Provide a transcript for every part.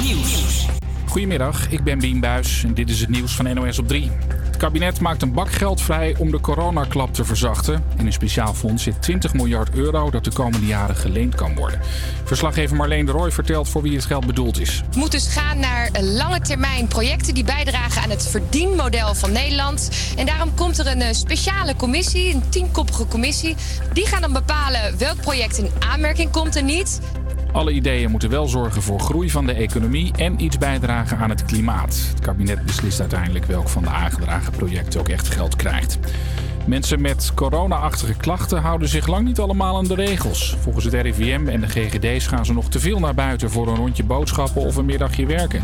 Nieuws. Goedemiddag, ik ben Bien Buis en dit is het nieuws van NOS op 3. Het kabinet maakt een bak geld vrij om de coronaklap te verzachten. In een speciaal fonds zit 20 miljard euro dat de komende jaren geleend kan worden. Verslaggever Marleen de Rooij vertelt voor wie het geld bedoeld is. Het moet dus gaan naar lange termijn projecten die bijdragen aan het verdienmodel van Nederland. En daarom komt er een eh, speciale commissie, een tienkoppige commissie. Die gaan dan bepalen welk project in aanmerking komt en niet. Alle ideeën moeten wel zorgen voor groei van de economie en iets bijdragen aan het klimaat. Het kabinet beslist uiteindelijk welk van de aangedragen projecten ook echt geld krijgt. Mensen met corona-achtige klachten houden zich lang niet allemaal aan de regels. Volgens het RIVM en de GGD's gaan ze nog te veel naar buiten voor een rondje boodschappen of een middagje werken.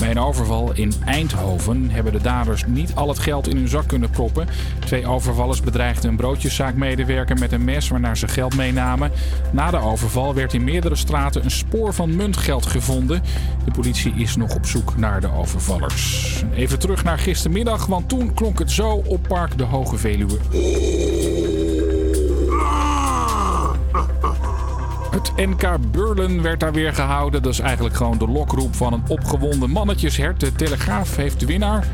Bij een overval in Eindhoven hebben de daders niet al het geld in hun zak kunnen proppen. Twee overvallers bedreigden een broodjeszaakmedewerker met een mes waarna ze geld meenamen. Na de overval werd in meerdere straten een spoor van muntgeld gevonden. De politie is nog op zoek naar de overvallers. Even terug naar gistermiddag, want toen klonk het zo op Park de Hoge Veluwe. NK Burlen werd daar weer gehouden. Dat is eigenlijk gewoon de lokroep van een opgewonden mannetjeshert. De Telegraaf heeft de winnaar.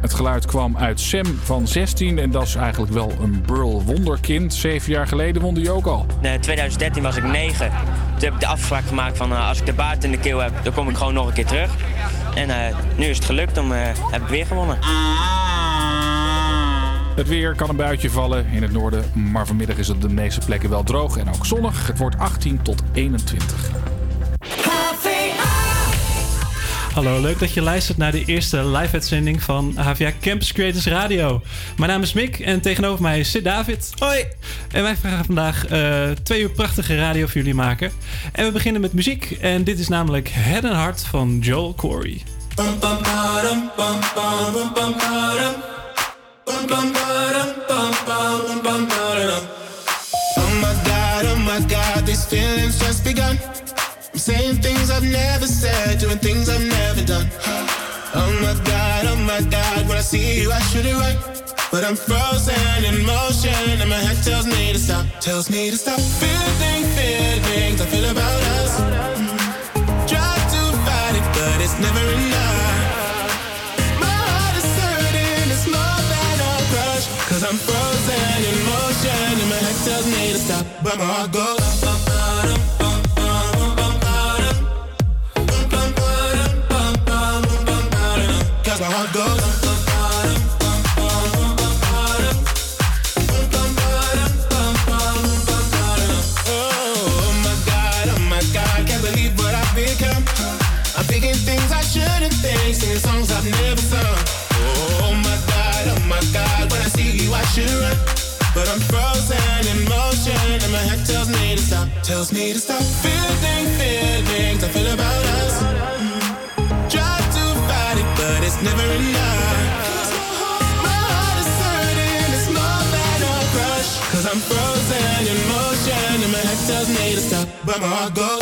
Het geluid kwam uit Sam van 16 en dat is eigenlijk wel een Burl wonderkind. Zeven jaar geleden won hij ook al. In 2013 was ik 9. Toen heb ik de afspraak gemaakt van uh, als ik de baard in de keel heb, dan kom ik gewoon nog een keer terug. En uh, nu is het gelukt, uh, heb ik weer gewonnen. Het weer kan een buitje vallen in het noorden, maar vanmiddag is het op de meeste plekken wel droog en ook zonnig. Het wordt 18 tot 21. Hallo, leuk dat je luistert naar de eerste live-uitzending van HVA Campus Creators Radio. Mijn naam is Mick en tegenover mij is Sid David. Hoi! En wij gaan vandaag uh, twee uur prachtige radio voor jullie maken. En we beginnen met muziek en dit is namelijk Head and Heart van Joel Corey. Bum, bum, bum, Oh my god, oh my god, these feelings just begun. I'm saying things I've never said, doing things I've never done. Oh my god, oh my god, when I see you, I should it right. But I'm frozen in motion, and my head tells me to stop, tells me to stop. Feeling, feelings I feel about us. Try to fight it, but it's never enough. Stop, but my heart goes. Goes. Oh oh things I shouldn't think, singing songs I've never sung. Oh my god, oh my god, when I see you I should. But I'm frozen in motion and my head tells me to stop, tells me to stop. Feeling feelings I feel about us. Try to fight it, but it's never enough. My heart is hurting, it's more than a crush. Cause I'm frozen in motion and my head tells me to stop, but my heart goes.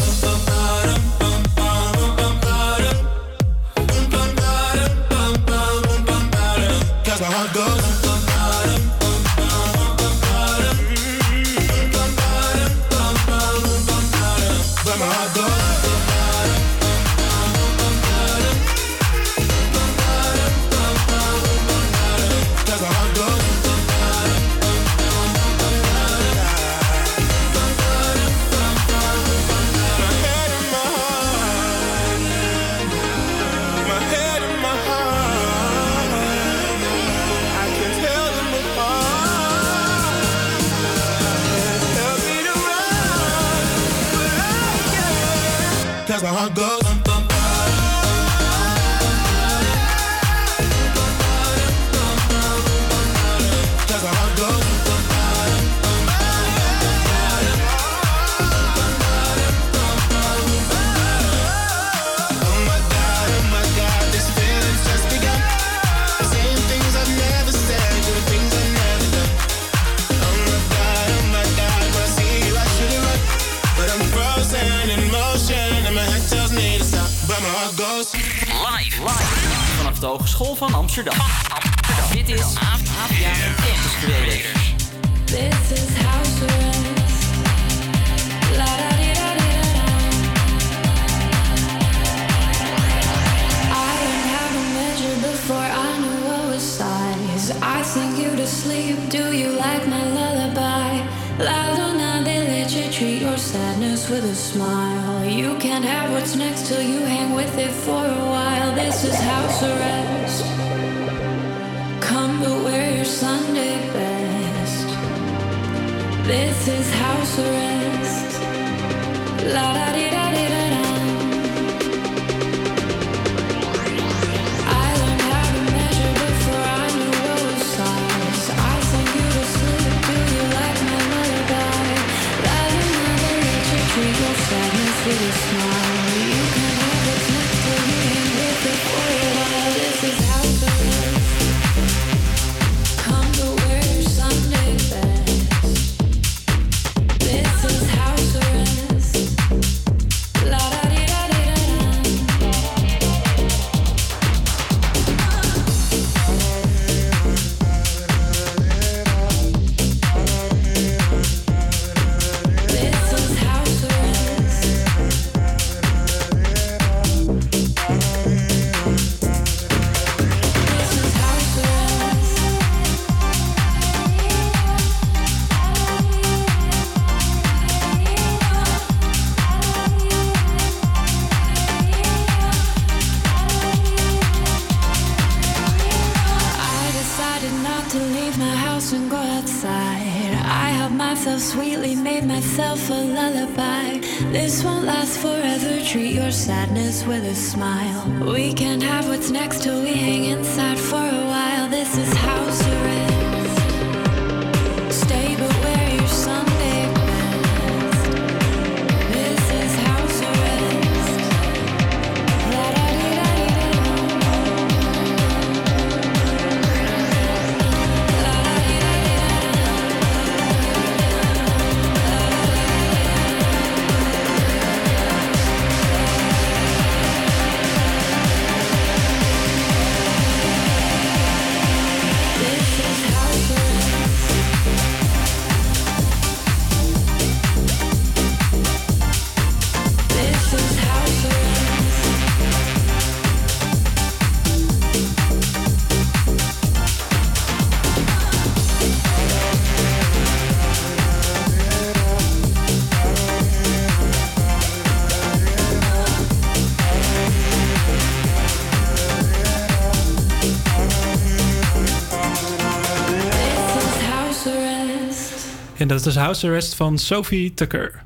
Is House Arrest van Sophie Tucker.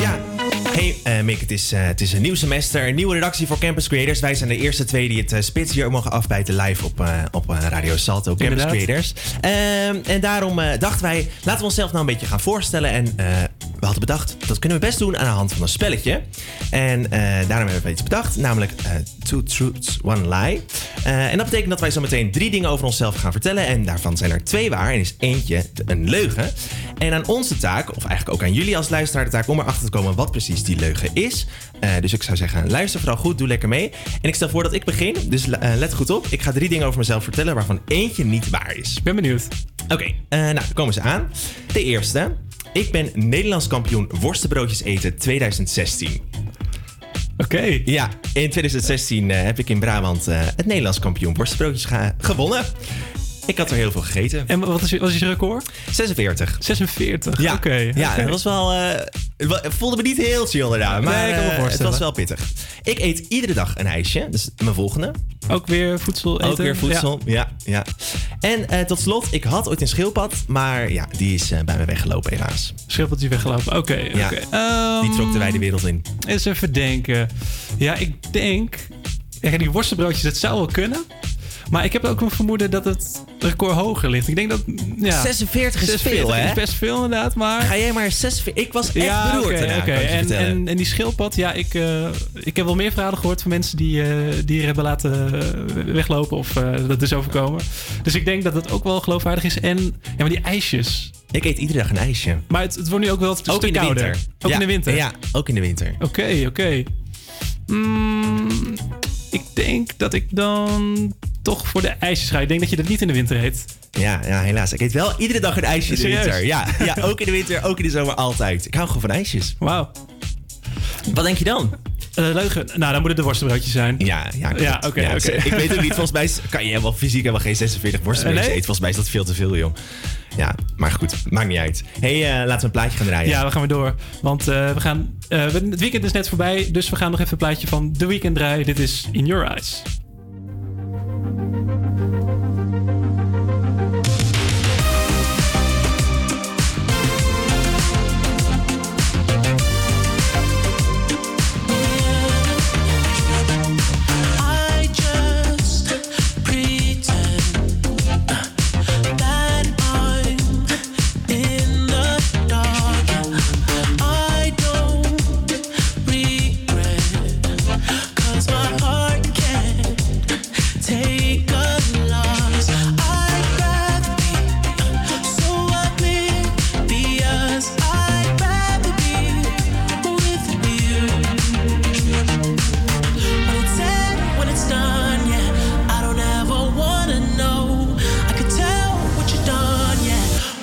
Ja. Hey uh, Mick, het is, uh, het is een nieuw semester, een nieuwe redactie voor Campus Creators. Wij zijn de eerste twee die het uh, spits hier mogen afbijten live op, op Radio Salto, Campus Inderdaad. Creators. Um, en daarom dachten wij, laten we onszelf nou een beetje gaan voorstellen. En hadden bedacht, dat kunnen we best doen aan de hand van een spelletje. En daarom hebben we iets bedacht, namelijk Two Truths, One Lie. en dat betekent dat wij zo meteen drie dingen over onszelf gaan vertellen. En daarvan zijn er twee waar en is eentje een leugen. En aan onze taak, of eigenlijk ook aan jullie als luisteraar de taak... om erachter te komen wat precies die leugen is. Uh, dus ik zou zeggen, luister vooral goed, doe lekker mee. En ik stel voor dat ik begin, dus uh, let goed op. Ik ga drie dingen over mezelf vertellen waarvan eentje niet waar is. Ik ben benieuwd. Oké, okay, uh, nou, komen ze aan. De eerste. Ik ben Nederlands kampioen worstenbroodjes eten 2016. Oké. Okay. Ja, in 2016 heb ik in Brabant het Nederlands kampioen worstenbroodjes ge gewonnen. Ik had er heel veel gegeten. En wat is, wat is je record? 46. 46, ja. oké. Okay, ja, okay. dat was wel... Uh, het voelde me niet heel chill inderdaad. Maar nee, ik kan me uh, het was wel pittig. Ik eet iedere dag een ijsje. Dus mijn volgende. Ook weer voedsel eten? Ook weer voedsel, ja. ja, ja. En uh, tot slot, ik had ooit een schildpad. Maar ja, die is bij me weggelopen helaas. Schildpad is weggelopen, oké. Okay, ja, um, die trok de wijde wereld in. Eens even denken. Ja, ik denk... Ja, die worstenbroodjes, dat zou wel kunnen. Maar ik heb ook een vermoeden dat het record hoger ligt. Ik denk dat. Ja, 46 is 46 veel, hè? is best veel, inderdaad. Maar. Ga jij maar 46. Ik was echt ja, beroerd. Oké, okay, okay. en, en, en, die schildpad, ja, ik, uh, ik heb wel meer verhalen gehoord van mensen die, uh, die er hebben laten uh, weglopen of dat is overkomen. Dus ik denk dat het ook wel geloofwaardig is. En ja, maar die ijsjes. Ik eet iedere dag een ijsje. Maar het, het wordt nu ook wel een ook stuk in de kouder. Winter. Ook ja, in de winter. Ja, ook in de winter. Oké, okay, oké. Mm, ik denk dat ik dan toch voor de ijsjes ga. Ik denk dat je dat niet in de winter eet. Ja, ja, helaas. Ik eet wel iedere dag een ijsje in de Serieus? winter. Ja, ja, ook in de winter, ook in de zomer, altijd. Ik hou gewoon van ijsjes. Wauw. Wat denk je dan? Eh, leugen. Nou, dan moet het de worstenbroodjes zijn. Ja, ja, klopt. Ja, oké. Ik weet ook niet, volgens mij is- kan je helemaal fysiek helemaal geen 46 worstenbroodjes Nee? eten. Volgens mij is dat veel te veel, joh. Ja, maar goed, maakt niet uit. hey, eh, laten we een plaatje gaan draaien. Ja, we gaan weer door. Want eh, we gaan, eh, we- het weekend is net voorbij, dus we gaan nog even een plaatje van The Weekend draaien. Dit is In Your Eyes. Thank you.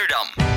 Amsterdam.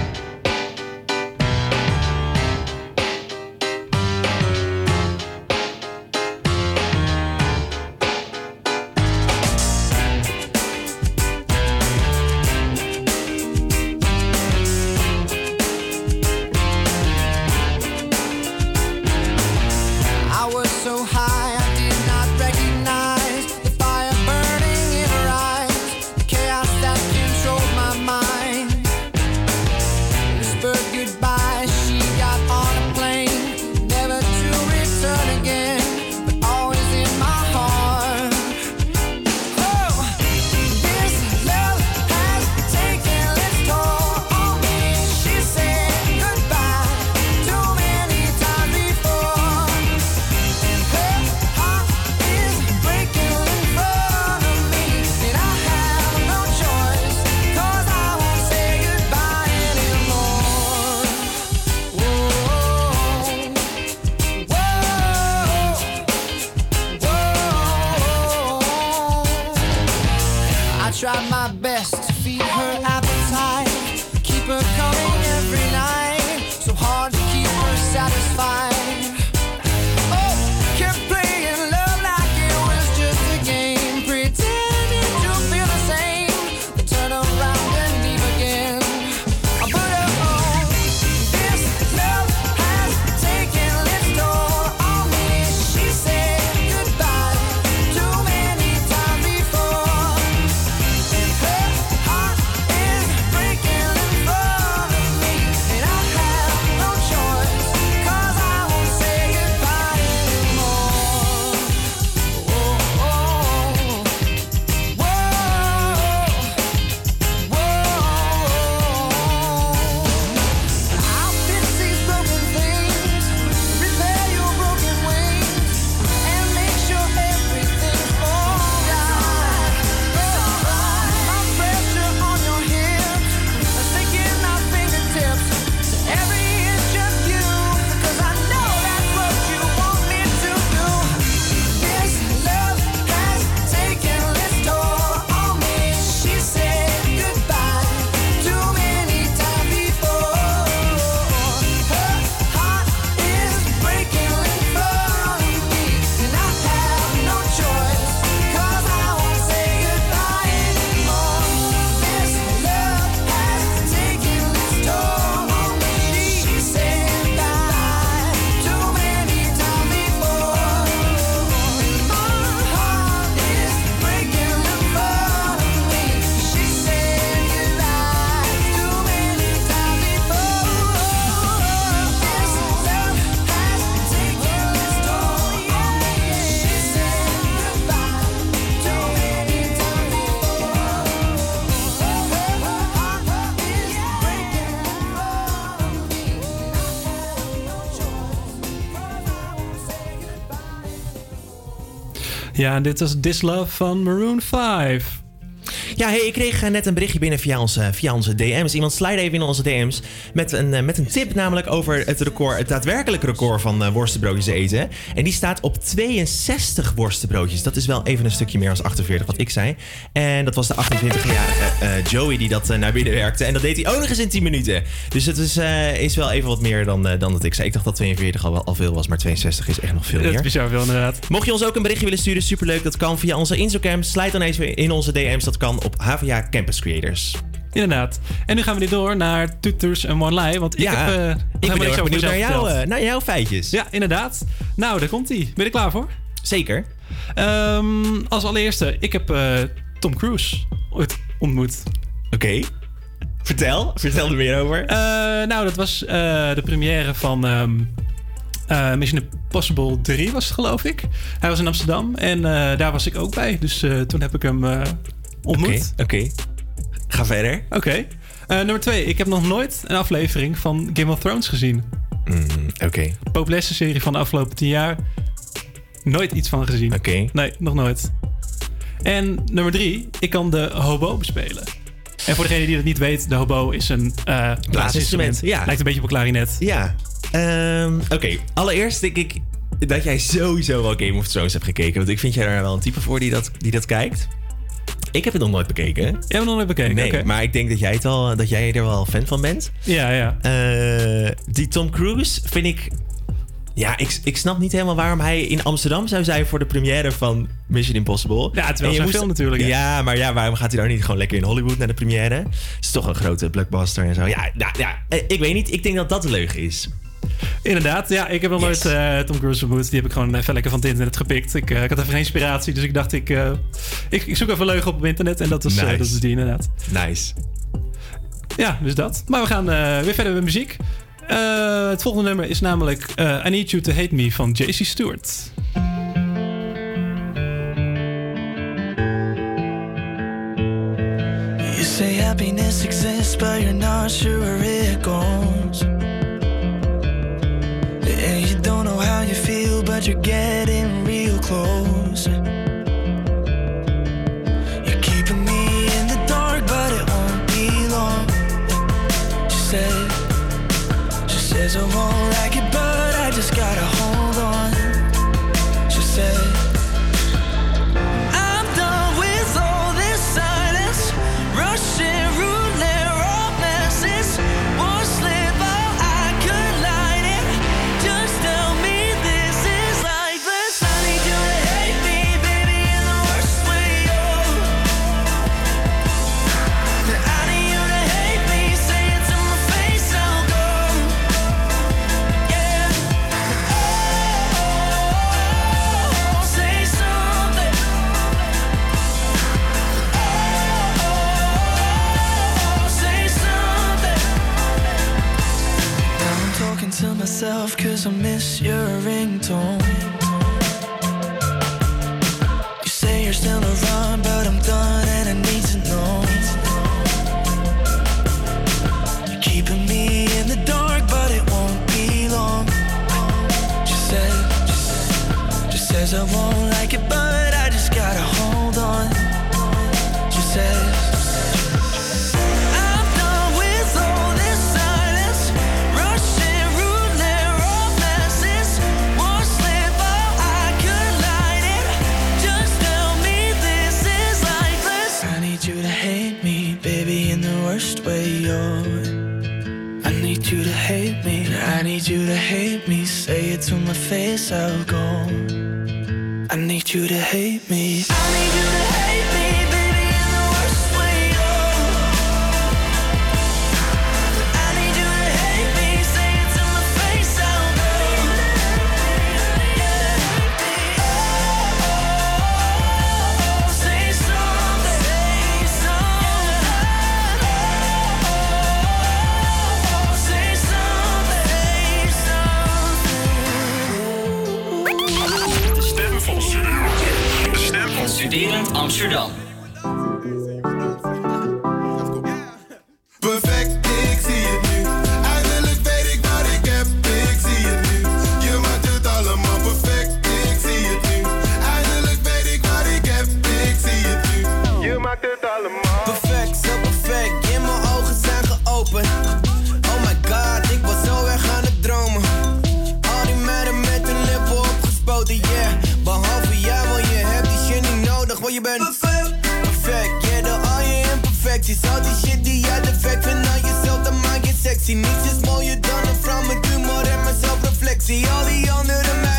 Ja, dit was This Love van Maroon 5. Ja, hey, ik kreeg eh, net een berichtje binnen via onze, via onze DM's. Iemand slide even in onze DM's met een, eh, met een tip, namelijk over het record, het daadwerkelijke record van eh, worstenbroodjes eten. En die staat op 62 worstenbroodjes. Dat is wel even een stukje meer dan 48, wat ik zei. En dat was de 28-jarige eh, Joey die dat naar binnen werkte. En dat deed hij ook nog eens in 10 minuten. Dus het is, is wel even wat meer dan, dan dat ik zei. Ik dacht dat 42 al, wel, al veel was, maar 62 is echt nog veel Dat is meer. bizar veel inderdaad. Mocht je ons ook een berichtje willen sturen, superleuk. Dat kan via onze Instagram. Slijt dan even in onze DM's. Dat kan op HVA Campus Creators. Inderdaad. En nu gaan we weer door naar Tutors en One Lie. Want ik Ja, heb... eh, ik ben heel erg benieuwd naar, jou, eh, naar jouw feitjes. Ja, inderdaad. Nou, daar komt hij. Ben je er klaar voor? Zeker. Ehm, als allereerste, ik heb eh, Tom Cruise ooit ontmoet. Oké. Vertel. Vertel er meer over. Nou, dat was de première van ehm, eh, Mission Impossible 3 was het, geloof ik. Hij was in Amsterdam en daar was ik ook bij. Dus toen heb ik hem ontmoet. Oké. Ga verder. Oké. Eh, nummer twee. Ik heb nog nooit een aflevering van Game of Thrones gezien. Mm, Oké. Populairste serie van de afgelopen tien jaar. Nooit iets van gezien. Oké. Nee, nog nooit. En nummer drie. Ik kan de hobo bespelen. En voor degene die dat niet weet, de hobo is een eh blaasinstrument. ja. Lijkt een beetje op een klarinet. Ja. Ehm, Oké, allereerst denk ik dat jij sowieso wel Game of Thrones hebt gekeken. Want ik vind jij daar wel een type voor die dat, die dat kijkt. Ik heb het nog nooit bekeken. Jij hebt het nog nooit bekeken? Nee, maar ik denk dat jij, het al, dat jij er wel fan van bent. Ja, ja. Eh, die Tom Cruise vind ik... Ja, ik, ik snap niet helemaal waarom hij in Amsterdam zou zijn voor de première van Mission Impossible. Ja, het is wel zijn moest- film natuurlijk? Ja, maar ja, waarom gaat hij dan niet gewoon lekker in Hollywood naar de première? Het is toch een grote blockbuster en zo. Ja, ja, ja eh, ik weet niet. Ik denk dat dat de leugen is. Inderdaad, ja, ik heb nog Yes. nooit eh, Tom Cruise ontmoet. Die heb ik gewoon even lekker van het internet gepikt. Ik, eh, ik had even geen inspiratie, dus ik dacht, ik, eh, ik, ik zoek even leugen op op internet. En dat is, eh, Nice. dat is die inderdaad. Nice. Ja, dus dat. Maar we gaan eh, weer verder met muziek. Eh, het volgende nummer is namelijk eh, I Need You To Hate Me van JC Stewart. You say happiness exists, but you're not sure where it goes. But you're getting real close. I miss your ringtone. It face, I'll. I need you to hate me. I need you to stem van Studerend Amsterdam. Sexy. Niets is mooier dan een vrouw met humor en mijn zelfreflectie. Al die andere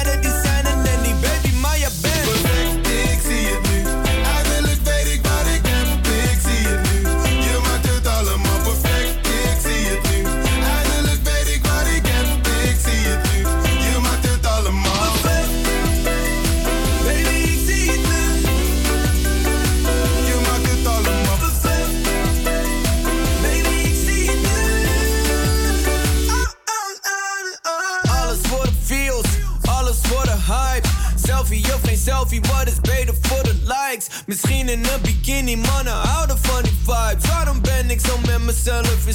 Misschien in een bikini, mannen houden van die vibes. Waarom ben ik zo met mezelf in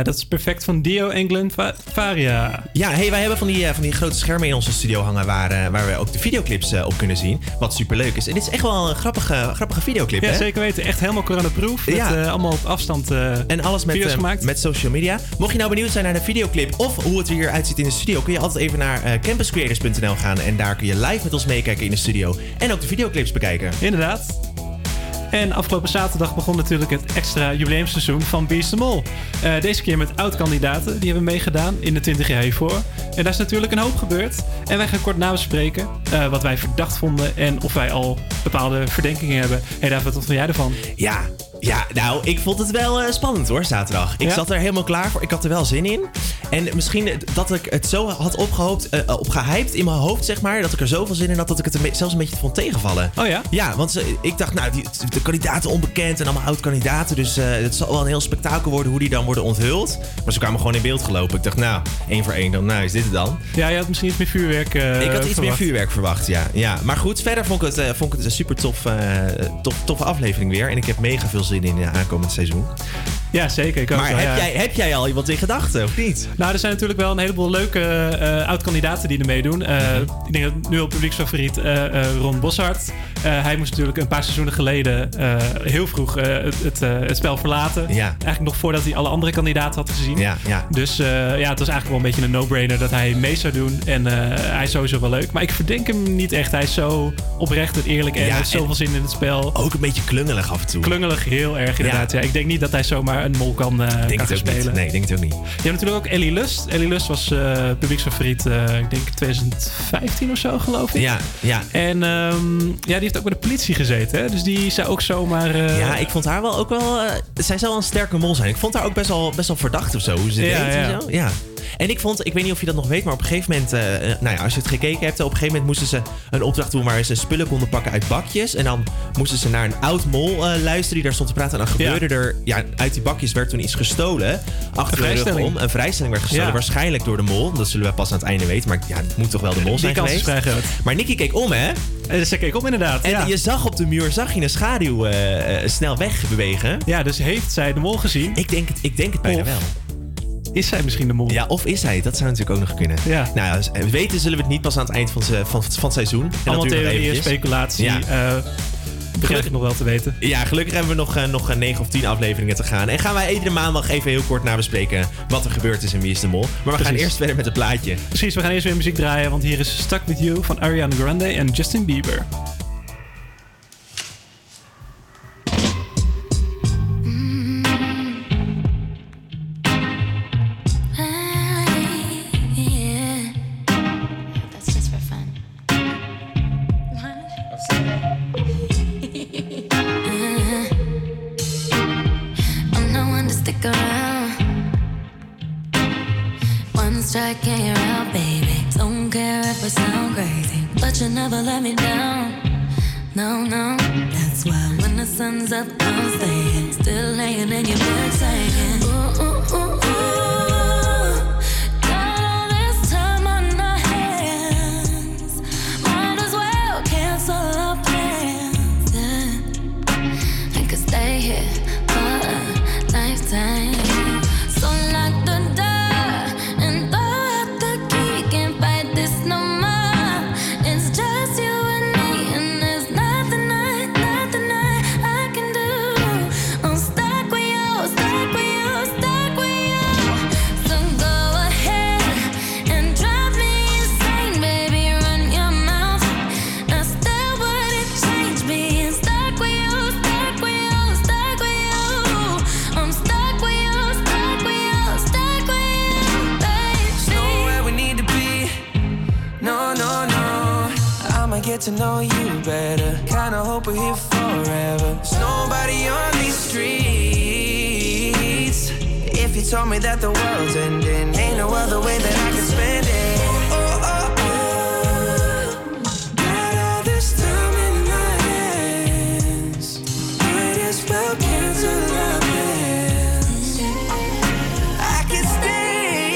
Ja, dat is perfect van Dio England Va- Varia. Ja, hey, wij hebben van die, eh, van die grote schermen in onze studio hangen waar, eh, waar we ook de videoclips eh, op kunnen zien. Wat superleuk is. En dit is echt wel een grappige, grappige videoclip, Ja, hè? zeker weten. Echt helemaal coronaproof. Met Ja. allemaal op afstand En alles met, gemaakt. met social media. Mocht je nou benieuwd zijn naar de videoclip of hoe het er hier uitziet in de studio, kun je altijd even naar campuscreators.nl gaan. En daar kun je live met ons meekijken in de studio. En ook de videoclips bekijken. Inderdaad. En afgelopen zaterdag begon natuurlijk het extra jubileumseizoen van Beast the Mol. Eh, deze keer met oud-kandidaten. Die hebben meegedaan in de 20 jaar hiervoor. En daar is natuurlijk een hoop gebeurd. En wij gaan kort nabespreken eh, wat wij verdacht vonden en of wij al bepaalde verdenkingen hebben. Hé David, wat vond jij ervan? Ja, ja, nou, ik vond het wel eh, spannend hoor, zaterdag. Ik Ja? zat er helemaal klaar voor. Ik had er wel zin in. En misschien dat ik het zo had opgehoopt, eh, opgehyped in mijn hoofd, zeg maar. Dat ik er zoveel zin in had dat ik het een zelfs een beetje vond tegenvallen. Oh ja? Ja, want ze- ik dacht, nou, die, de kandidaten onbekend en allemaal oud-kandidaten. Dus eh, het zal wel een heel spektakel worden hoe die dan worden onthuld. Maar ze kwamen gewoon in beeld gelopen. Ik dacht, nou, één voor één, dan nou is dit het dan. Ja, je had misschien iets meer vuurwerk eh, ik had iets meer vuurwerk verwacht, ja. ja. Maar goed, verder vond ik het, eh, vond ik het een super tof, eh, tof, toffe aflevering weer. En ik heb mega veel zin in uh, aankomend seizoen. Ja, zeker. Ik Maar heb, ja. jij, heb jij al iemand in gedachten, of niet? Nou, er zijn natuurlijk wel een heleboel leuke eh, oud-kandidaten die er meedoen. Mhm. Ik denk dat nu al publieksfavoriet eh, Ron Boshart. Hij moest natuurlijk een paar seizoenen geleden heel vroeg het, het, het spel verlaten. Ja. Eigenlijk nog voordat hij alle andere kandidaten had gezien. Ja, ja. Dus ja, het was eigenlijk wel een beetje een no-brainer dat hij mee zou doen. En hij is sowieso wel leuk. Maar ik verdenk hem niet echt. Hij is zo oprecht en eerlijk en heeft zoveel zin in het spel. Ook een beetje klungelig af en toe. Klungelig, heel erg inderdaad. Ja. ik denk niet dat hij zomaar een mol kan, eh denk kan het ook spelen. niet. Nee, ik denk het ook niet. Je hebt natuurlijk ook Ellie Lust. Ellie Lust was eh publieksfavoriet, eh, ik denk 2015 of zo, geloof ik. Ja, ja. En ehm, ja, die heeft ook bij de politie gezeten. Hè? Dus die zou ook zomaar... Ja, ik vond haar wel ook wel... zij zou wel een sterke mol zijn. Ik vond haar ook best wel, best wel verdacht of zo. Hoe ze Ja, deed ja. en zo. Ja. En ik vond, ik weet niet of je dat nog weet, maar op een gegeven moment... eh, eh, nou ja, als je het gekeken hebt, op een gegeven moment moesten ze een opdracht doen... waar ze spullen konden pakken uit bakjes. En dan moesten ze naar een oud mol eh, luisteren die daar stond te praten. En dan gebeurde er... Ja, uit die bakjes werd toen iets gestolen. Achter de rug vrijstelling. om. Een vrijstelling werd gestolen. Ja. Waarschijnlijk door de mol. Dat zullen we pas aan het einde weten. Maar ja, het moet toch wel de mol zijn geweest. Maar Nicky keek om, hè? Ze keek op inderdaad. En ja. je zag op de muur zag je een schaduw eh, snel wegbewegen. ja, dus heeft zij de mol gezien? Ik denk het, ik denk het bijna Of- wel. Is zij misschien de mol? Ja, of is hij? Dat zou natuurlijk ook nog kunnen. Ja. Nou, eh, weten zullen we het niet pas aan het eind van, van het seizoen. Allemaal theorieën, speculatie. Ja. Uh, ik nog wel te weten. Ja, gelukkig hebben we nog, eh, nog 9 of 10 afleveringen te gaan. En gaan wij iedere maandag even heel kort nabespreken wat er gebeurd is en wie is de mol. Maar we gaan eerst verder met het plaatje. Precies, we gaan eerst weer muziek draaien, want hier is Stuck With You van Ariana Grande en Justin Bieber.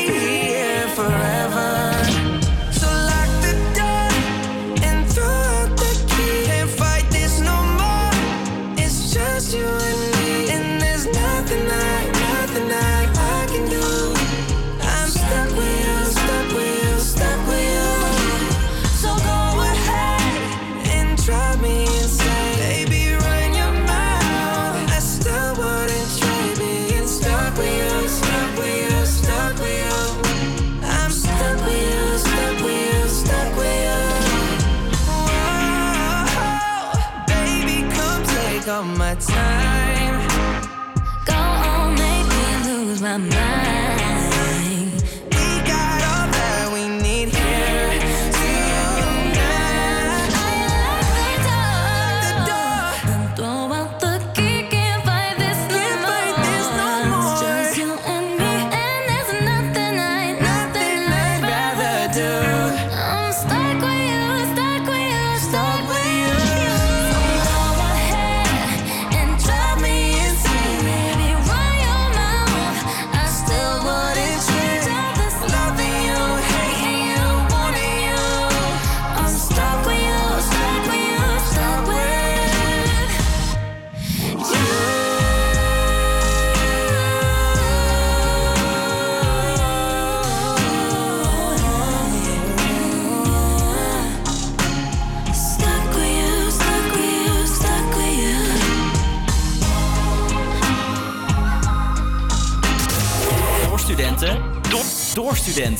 Yeah.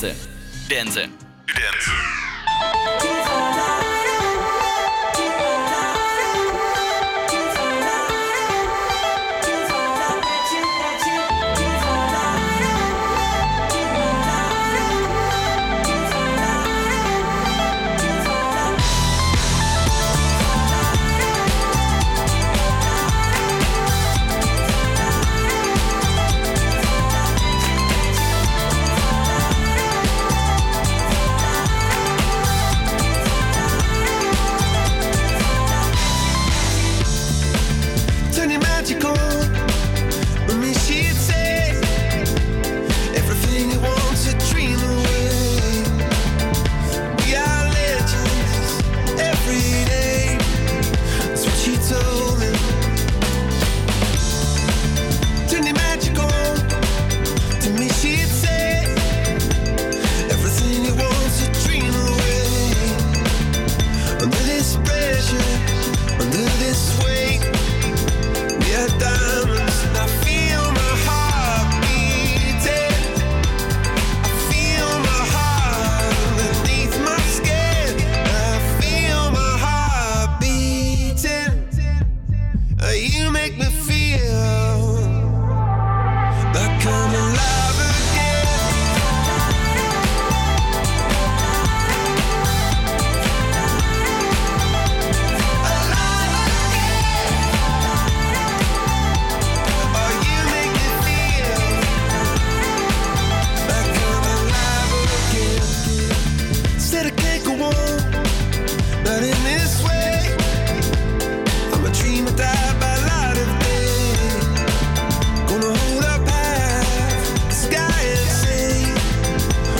конце.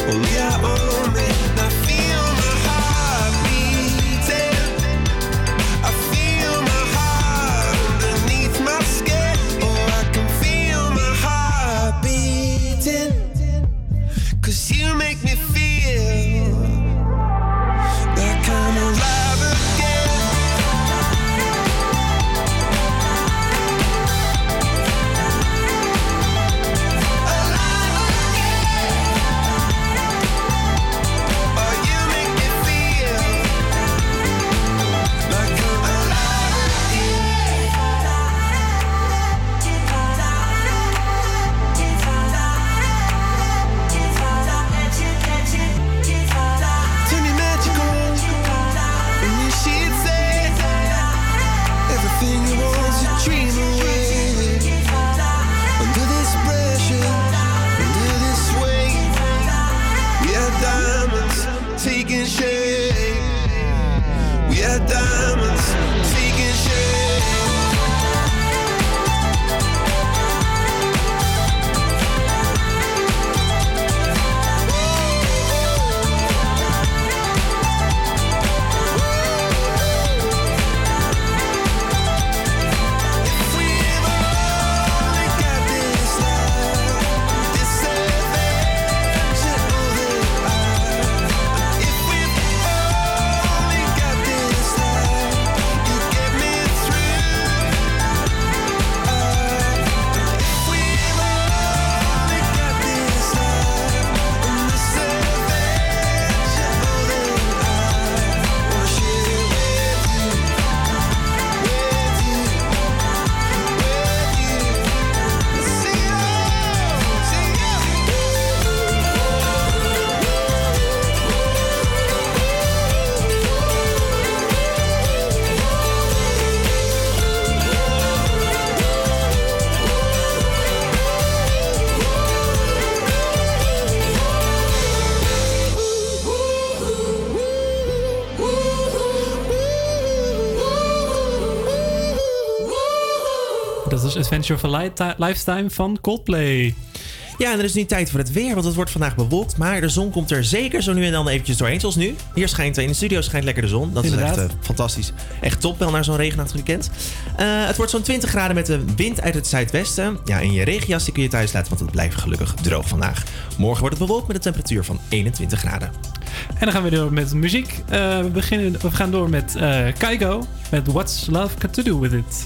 Own me. I was Adventure of a Li- Lifetime van Coldplay. Ja, en er is nu tijd voor het weer, want het wordt vandaag bewolkt. Maar de zon komt er zeker zo nu en dan eventjes doorheen, zoals nu. Hier schijnt, in de studio schijnt lekker de zon. Dat is Inderdaad. echt eh, fantastisch. Echt top, wel naar zo'n regenachtig weekend. Eh, het wordt zo'n 20 graden met de wind uit het zuidwesten. Ja, in je regenjas kun je thuis laten, want het blijft gelukkig droog vandaag. Morgen wordt het bewolkt met een temperatuur van 21 graden. En dan gaan we door met muziek. Eh, we, beginnen, we gaan door met eh Kaigo. Met What's Love Got To Do With It.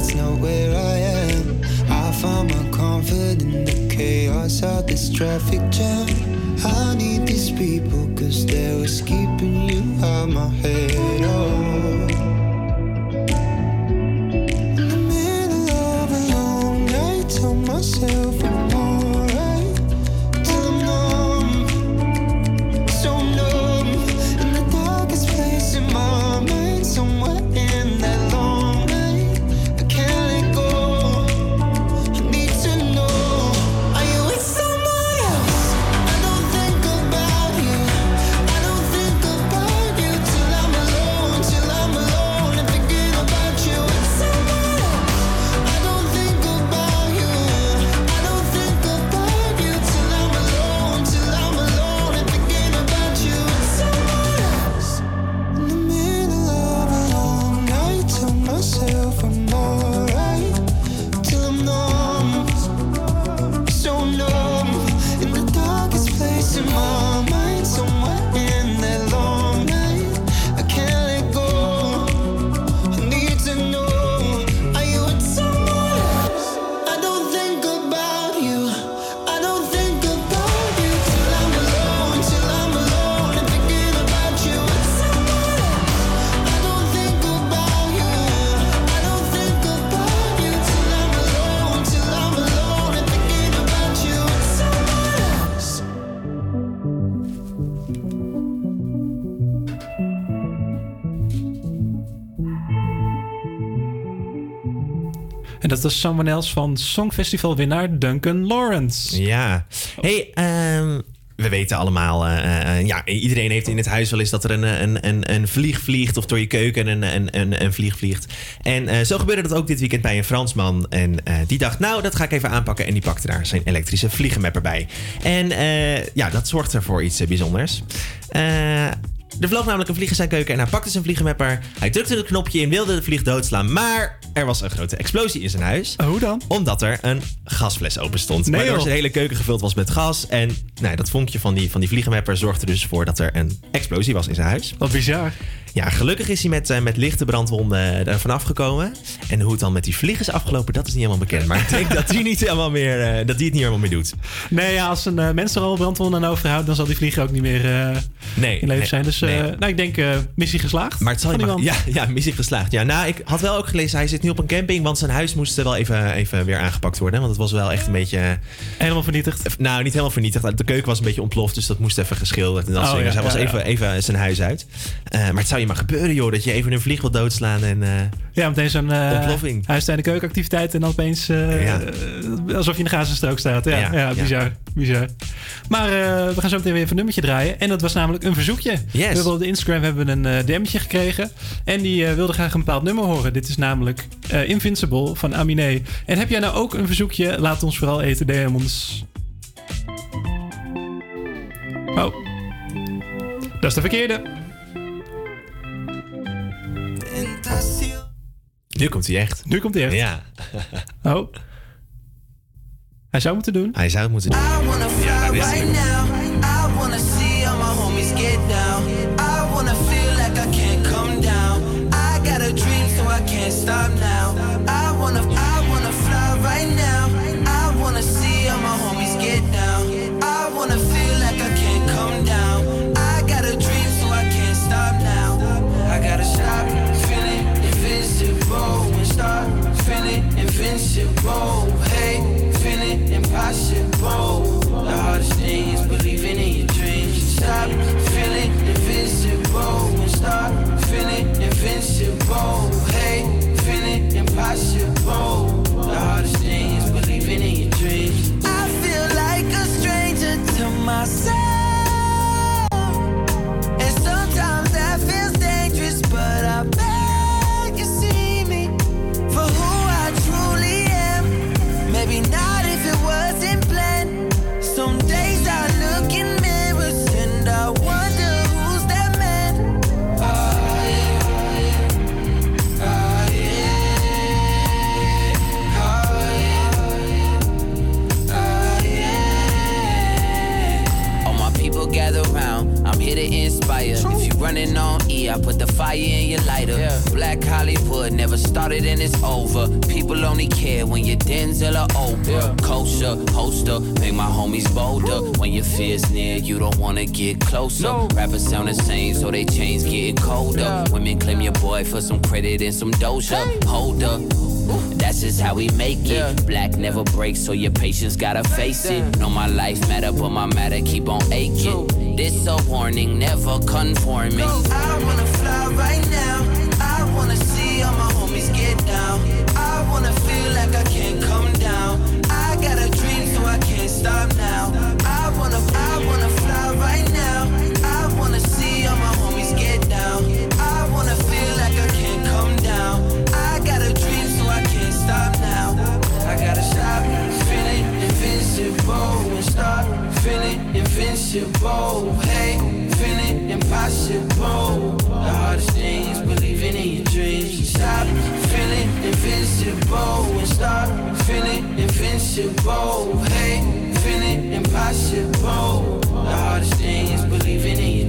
that's not where I am. I found my comfort in the chaos of this traffic jam. I need these people, cause they was keeping you out my head. Oh. dat is someone else van Songfestival winnaar Duncan Lawrence. Ja. Hey, ehm, we weten allemaal, eh, eh, eh, ja, iedereen heeft in het huis wel eens dat er een, een, een, een vlieg vliegt of door je keuken een, een, een, een vlieg vliegt. En zo gebeurde dat ook dit weekend bij een Fransman. En die dacht, nou, dat ga ik even aanpakken. En die pakte daar zijn elektrische vliegenmapper bij. En ja, dat zorgt er voor iets bijzonders. Er vloog namelijk een vlieg in zijn keuken en hij pakte zijn vliegenmepper. Hij drukte het knopje in, wilde de vlieg doodslaan, maar er was een grote explosie in zijn huis. Oh, hoe dan? Omdat er een gasfles open stond. Nee, waardoor zijn hele keuken gevuld was met gas. En nou, dat vonkje van die, van die vliegenmepper zorgde dus voor dat er een explosie was in zijn huis. Wat bizar. Ja, gelukkig is hij met, eh, met lichte brandwonden er vanaf gekomen. En hoe het dan met die vlieg is afgelopen, dat is niet helemaal bekend. Maar ik denk dat hij, niet helemaal meer, eh, dat hij het niet helemaal meer doet. Nee, ja, als een eh, mens er al brandwonden aan overhoudt, dan zal die vliegen ook niet meer eh, Nee, in leven nee, zijn. Dus eh, nee. nou, ik denk eh, missie geslaagd. Maar het zal je iemand. ja, ja, missie geslaagd. Ja, nou, ik had wel ook gelezen, hij zit nu op een camping, want zijn huis moest wel even, even weer aangepakt worden. Want het was wel echt een beetje... Helemaal vernietigd? Nou, niet helemaal vernietigd. De keuken was een beetje ontploft, dus dat moest even geschilderd en dat Oh, ja, Dus hij ja, was even, even zijn huis uit. Eh, maar het zou je maar gebeuren, joh, dat je even een vlieg wil doodslaan en... eh, Ja, meteen zo'n Ontploffing. en keukenactiviteit en dan opeens eh, Ja. alsof je in de Gazastrook staat. Ja, ja, bizar, bizar. Maar we gaan zo meteen weer even een nummertje draaien. En dat was namelijk een verzoekje. We hebben op de Instagram hebben we een DM'tje gekregen. En die wilde graag een bepaald nummer horen. Dit is namelijk Invincible van Aminé. En heb jij nou ook een verzoekje? Laat ons vooral eten, DM ons. Oh. Dat is de verkeerde. Nu komt hij echt. Nu komt hij echt. Ja. Oh. Hij zou moeten doen. Hij zou het moeten doen. I wanna fly right now. I wanna see all fire in your lighter. Black Hollywood never started and it's over. People only care when your Denzel or Oprah. Kosher, holster, make my homies bolder. When your fear's near, you don't wanna get closer. Rappers sound the same, so they chains getting colder. Women claim your boy for some credit and some doja. Hold up. That's just how we make it. Black never breaks, so your patience gotta face it. Know my life matter, but my matter keep on aching. This a warning, never conforming. I wanna right now. I wanna see all my homies get down. I wanna feel like I can't come down. I got a dream, so I can't stop now. I wanna, I wanna fly right now. I wanna see all my homies get down. I wanna feel like I can't come down. I got a dream, so I can't stop now. I gotta stop feeling invincible and start feeling invincible. Hey, impossible. The hardest thing is believing in your dreams. Stop feeling invincible and start feeling invincible. Hey, feeling impossible. The hardest thing is believing in your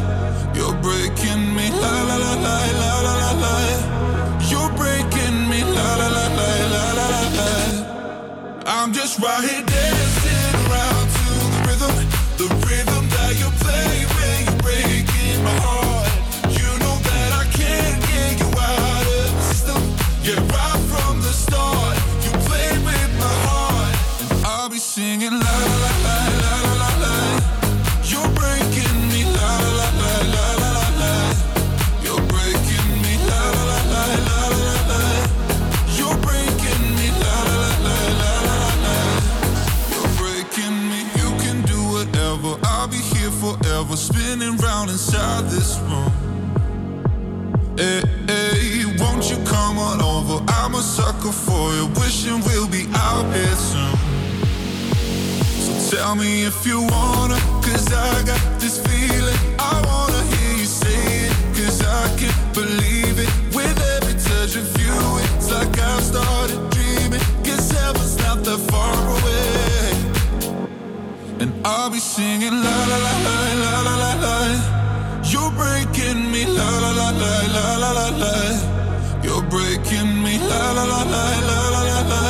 Just right here dancing around to the rhythm, the rhythm forever, spinning round inside this room. Hey, hey, won't you come on over? I'm a sucker for you, wishing we'll be out here soon. So tell me if you wanna, cause I got this feeling. I wanna hear you say it, cause I can't believe And I'll be singing la la la la la la la la. You're breaking me la la la la la la la la. You're breaking me la la la la la la la la.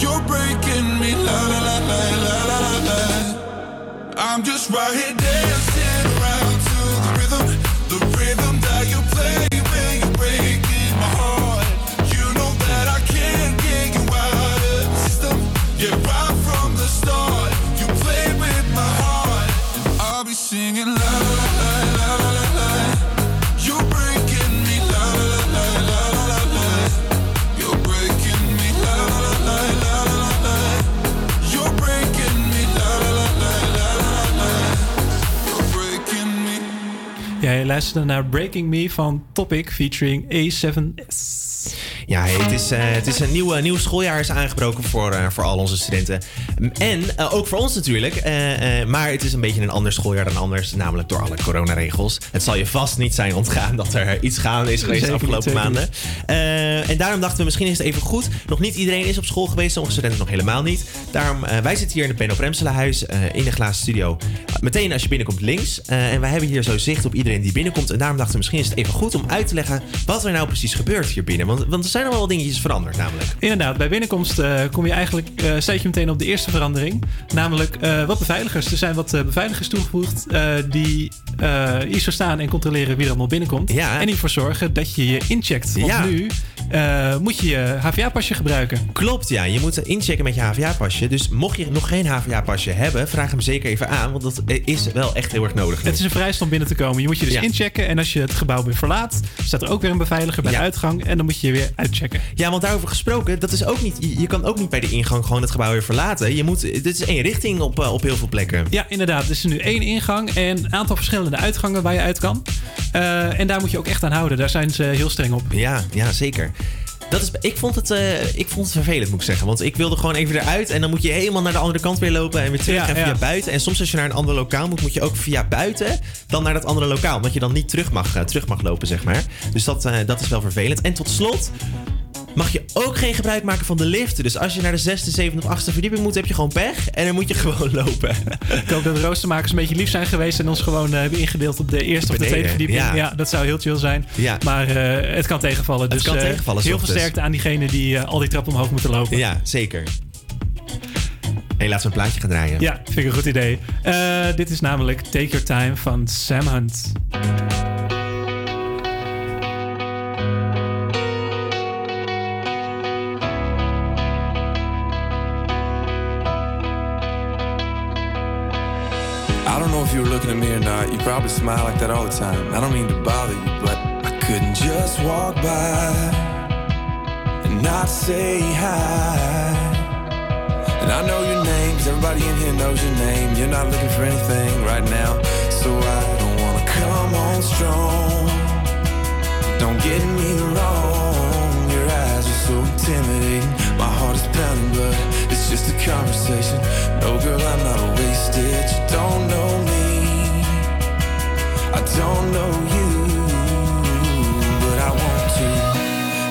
You're breaking me la la la la la la la. I'm just right here dancing singing la la la la la la. You're breaking me la la la la la la. You're breaking me la la la la la la. You're breaking me la la la la la la. You're breaking me. Jij luisterde naar Breaking Me van Topic featuring A7S. Ja, het, is, eh, het is een nieuw, nieuw schooljaar is aangebroken voor, eh, voor al onze studenten. En eh, ook voor ons natuurlijk. Maar het is een beetje een ander schooljaar dan anders. Namelijk door alle coronaregels. Het zal je vast niet zijn ontgaan dat er iets gaande is geweest de afgelopen maanden. En daarom dachten we misschien is het even goed. Nog niet iedereen is op school geweest. Sommige studenten nog helemaal niet. Daarom, wij zitten hier in het Benno Premselenhuis eh, in de glazen studio. Meteen als je binnenkomt links. En wij hebben hier zo zicht op iedereen die binnenkomt. En daarom dachten we misschien is het even goed om uit te leggen wat er nou precies gebeurt hier binnen. Want, want zijn al wel dingetjes veranderd namelijk. Inderdaad, bij binnenkomst eh, kom je eigenlijk, eh sta je meteen op de eerste verandering. Namelijk eh, wat beveiligers. Er zijn wat eh, beveiligers toegevoegd eh, die eh hier zo staan en controleren wie er allemaal binnenkomt. En die ervoor zorgen dat je je incheckt. Want Ja. nu eh, moet je je HVA-pasje gebruiken. Klopt, ja. Je moet inchecken met je HVA-pasje. Dus mocht je nog geen HVA-pasje hebben, vraag hem zeker even aan. Want dat is wel echt heel erg nodig. nu. Het is een vrijstand om binnen te komen. Je moet je dus Ja. inchecken. En als je het gebouw weer verlaat, staat er ook weer een beveiliger bij de uitgang. En dan moet je je weer uitchecken. Ja, want daarover gesproken, dat is ook niet, je, je kan ook niet bij de ingang gewoon het gebouw weer verlaten. Je moet, dit is één richting op, eh, op heel veel plekken. Ja, inderdaad. Er is nu één ingang en een aantal verschillende uitgangen waar je uit kan. Eh, en daar moet je ook echt aan houden. Daar zijn ze heel streng op. Ja, ja zeker. Dat is, ik, vond het, eh, ik vond het vervelend, moet ik zeggen. Want ik wilde gewoon even eruit. En dan moet je helemaal naar de andere kant weer lopen. En weer terug Ja, en via ja. buiten. En soms als je naar een ander lokaal moet, moet je ook via buiten. Dan naar dat andere lokaal. Omdat je dan niet terug mag, eh, terug mag lopen, zeg maar. Dus dat, eh, dat is wel vervelend. En tot slot mag je ook geen gebruik maken van de lift. Dus als je naar de zesde, zevende of achtste verdieping moet, heb je gewoon pech. En dan moet je gewoon lopen. Ik hoop dat de roostermakers een beetje lief zijn geweest en ons gewoon eh, hebben ingedeeld op de eerste of de tweede verdieping. ja. Ja. dat zou heel chill zijn. Ja. Maar eh, het kan tegenvallen. Dus kan eh, tegenvallen, heel veel sterkte aan diegenen die al die trap omhoog moeten lopen. Ja, zeker. Hey, laten we een plaatje gaan draaien. Ja, vind ik een goed idee. Dit is namelijk Take Your Time van Sam Hunt. You were looking at me or not. You probably smile like that all the time. I don't mean to bother you, but I couldn't just walk by and not say hi. And I know your name, 'cause everybody in here knows your name. You're not looking for anything right now, so I don't wanna come on strong. Don't get me wrong, your eyes are so intimidating. My heart is pounding, but just a conversation. No, girl, I'm not wasted. You don't know me, I don't know you, but I want to.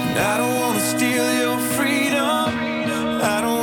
And I don't wanna steal your freedom. Mamacita,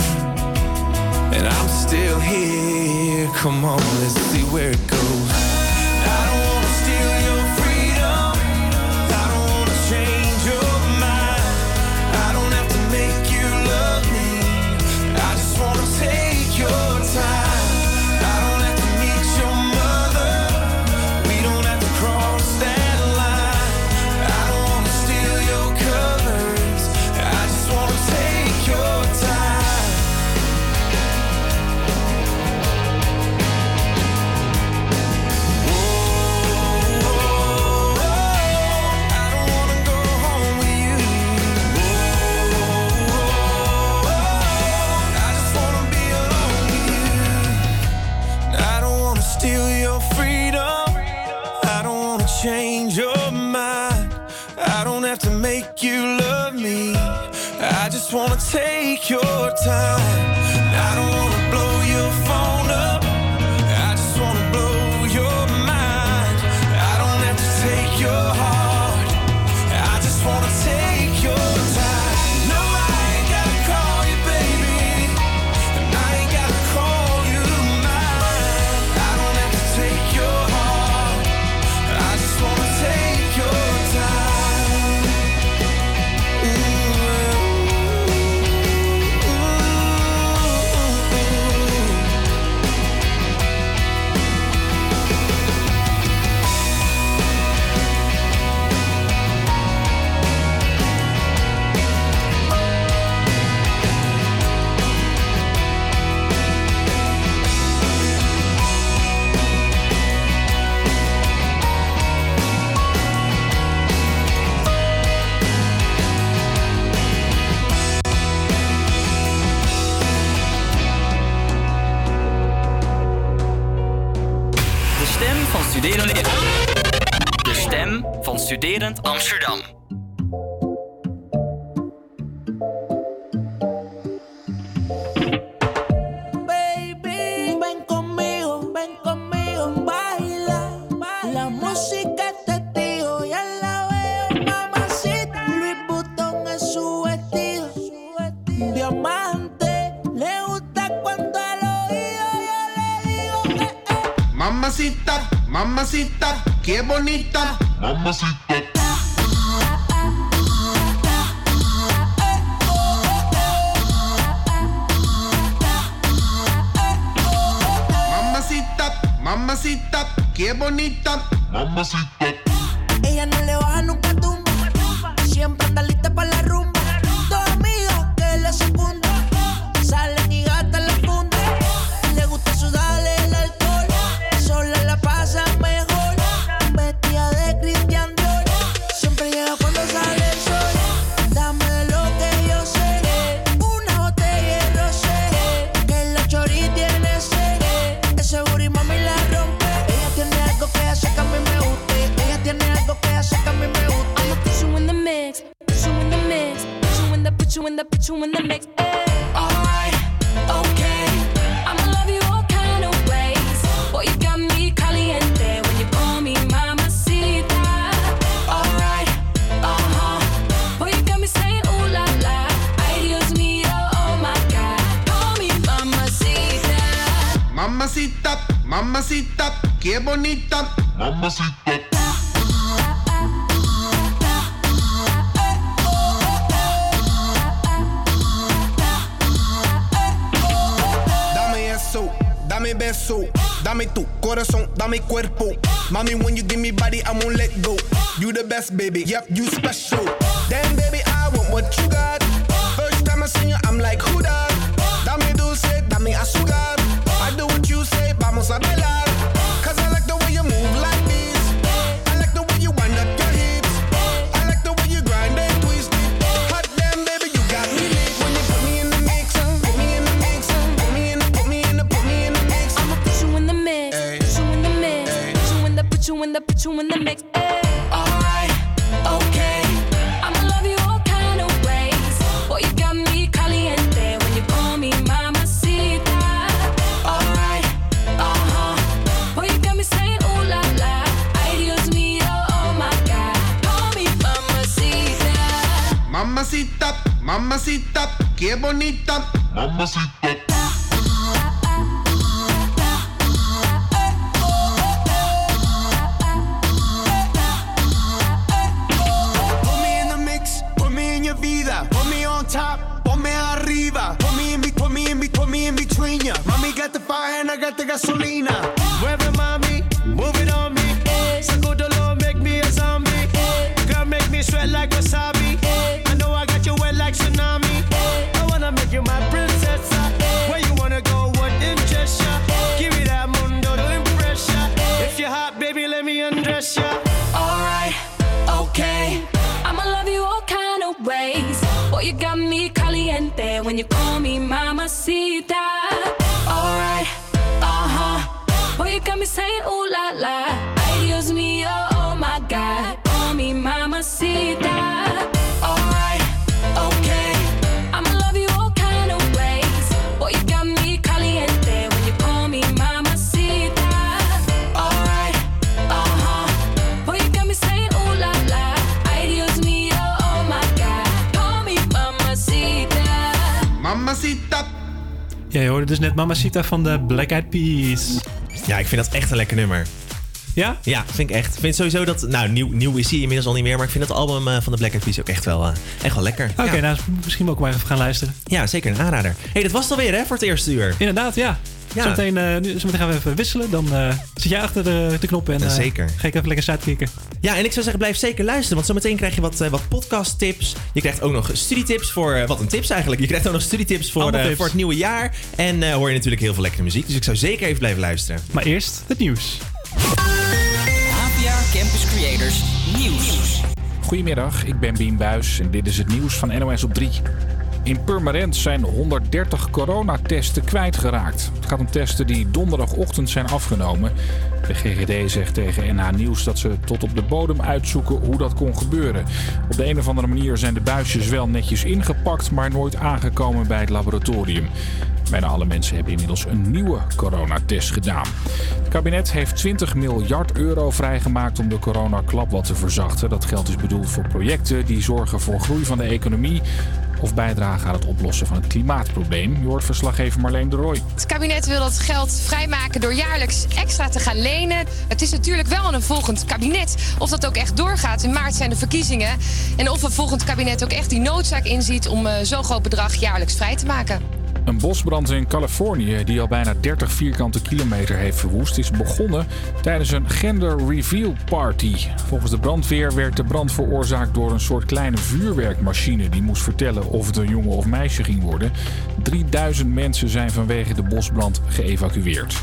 And I'm still here. Come on, let's see where it goes. wanna take your time. Must caliente when you call me mamacita. Ja, je hoorde dus net Mamacita van de Black Eyed Peas. Ja, ik vind dat echt een lekker nummer. Ja? Ja, vind ik echt. Ik vind sowieso dat... Nou, nieuw, nieuw is hij inmiddels al niet meer. Maar ik vind dat album eh, van de Black Eyed Peas ook echt wel, eh, echt wel lekker. Oké, ja. nou misschien ook maar even gaan luisteren. ja, zeker een aanrader. hey, dat was het alweer hè, voor het eerste uur. Inderdaad, ja. Ja. Zometeen, eh, zometeen gaan we even wisselen. Dan eh, zit jij achter de, de knop en Ja, eh, zeker. ga ik even lekker sidekicken. Ja, en ik zou zeggen, blijf zeker luisteren. Want zometeen krijg je wat, eh, wat podcast tips. Je krijgt ook nog studietips voor... wat een tips eigenlijk. Je krijgt ook nog studietips voor, eh, tips. voor het nieuwe jaar. En eh, hoor je natuurlijk heel veel lekkere muziek. Dus ik zou zeker even blijven luisteren. Maar eerst het nieuws. APA Campus Creators Nieuws. Goedemiddag, ik ben Bien Buis en dit is het nieuws van NOS op 3. In Purmerend zijn 130 coronatesten kwijtgeraakt. Het gaat om testen die donderdagochtend zijn afgenomen. De GGD zegt tegen NH Nieuws dat ze tot op de bodem uitzoeken hoe dat kon gebeuren. Op de een of andere manier zijn de buisjes wel netjes ingepakt, maar nooit aangekomen bij het laboratorium. Bijna alle mensen hebben inmiddels een nieuwe coronatest gedaan. Het kabinet heeft 20 miljard euro vrijgemaakt om de coronaklap wat te verzachten. Dat geld is bedoeld voor projecten die zorgen voor groei van de economie of bijdragen aan het oplossen van het klimaatprobleem. Je hoort verslaggever Marleen de Rooij. Het kabinet wil dat geld vrijmaken door jaarlijks extra te gaan lenen. Het is natuurlijk wel een volgend kabinet of dat ook echt doorgaat. In maart zijn de verkiezingen. En of een volgend kabinet ook echt die noodzaak inziet om eh, zo'n groot bedrag jaarlijks vrij te maken. Een bosbrand in Californië, die al bijna 30 vierkante kilometer heeft verwoest, is begonnen tijdens een gender reveal party. Volgens de brandweer werd de brand veroorzaakt door een soort kleine vuurwerkmachine die moest vertellen of het een jongen of meisje ging worden. 3000 mensen zijn vanwege de bosbrand geëvacueerd.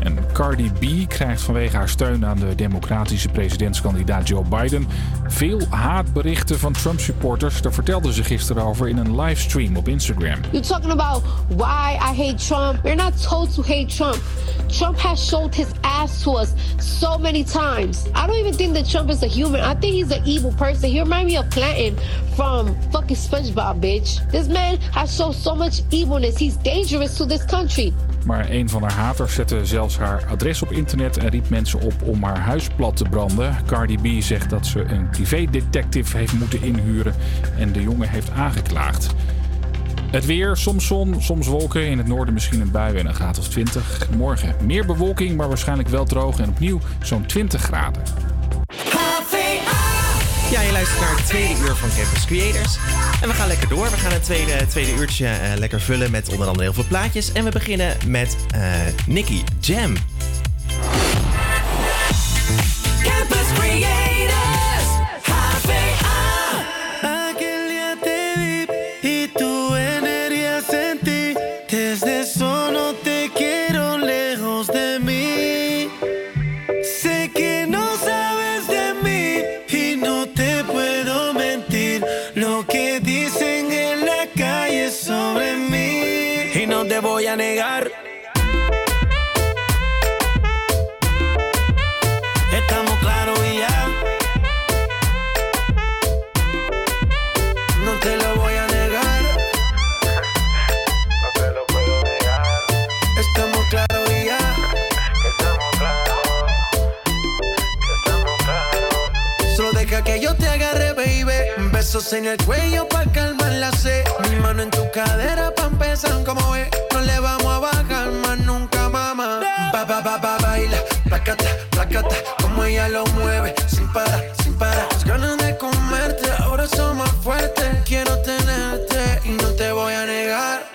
En Cardi B krijgt vanwege haar steun aan de democratische presidentskandidaat Joe Biden veel haatberichten van Trump-supporters. Daar vertelde ze gisteren over in een livestream op Instagram. You're talking about why I hate Trump. You're not told to hate Trump. Trump has showed his ass to us so many times. I don't even think that Trump is a human. I think he's an evil person. He reminds me of Clanton from fucking SpongeBob, bitch. This man has shown so much evilness. He's dangerous to this country. Maar een van haar haters zette zelfs haar adres op internet en riep mensen op om haar huis plat te branden. Cardi B zegt dat ze een privédetective heeft moeten inhuren en de jongen heeft aangeklaagd. Het weer, soms zon, soms wolken. In het noorden misschien een bui en een graad of 20. Morgen meer bewolking, maar waarschijnlijk wel droog en opnieuw zo'n 20 graden. Ja, je luistert naar het tweede uur van Campus Creators. En we gaan lekker door. We gaan het tweede, tweede uurtje eh, lekker vullen met onder andere heel veel plaatjes. En we beginnen met eh Nicky Jam. Campus Creators, HVA. Aquel día te vi y en el cuello para calmar la sed. cadera pa' empezar como ve. No le vamos a bajar más nunca, mamá. Ba, ba, ba, ba, baila, placata, placata. Como ella lo mueve, sin parar, sin parar. Las ganas de comerte, ahora son más fuertes. Quiero tenerte y no te voy a negar.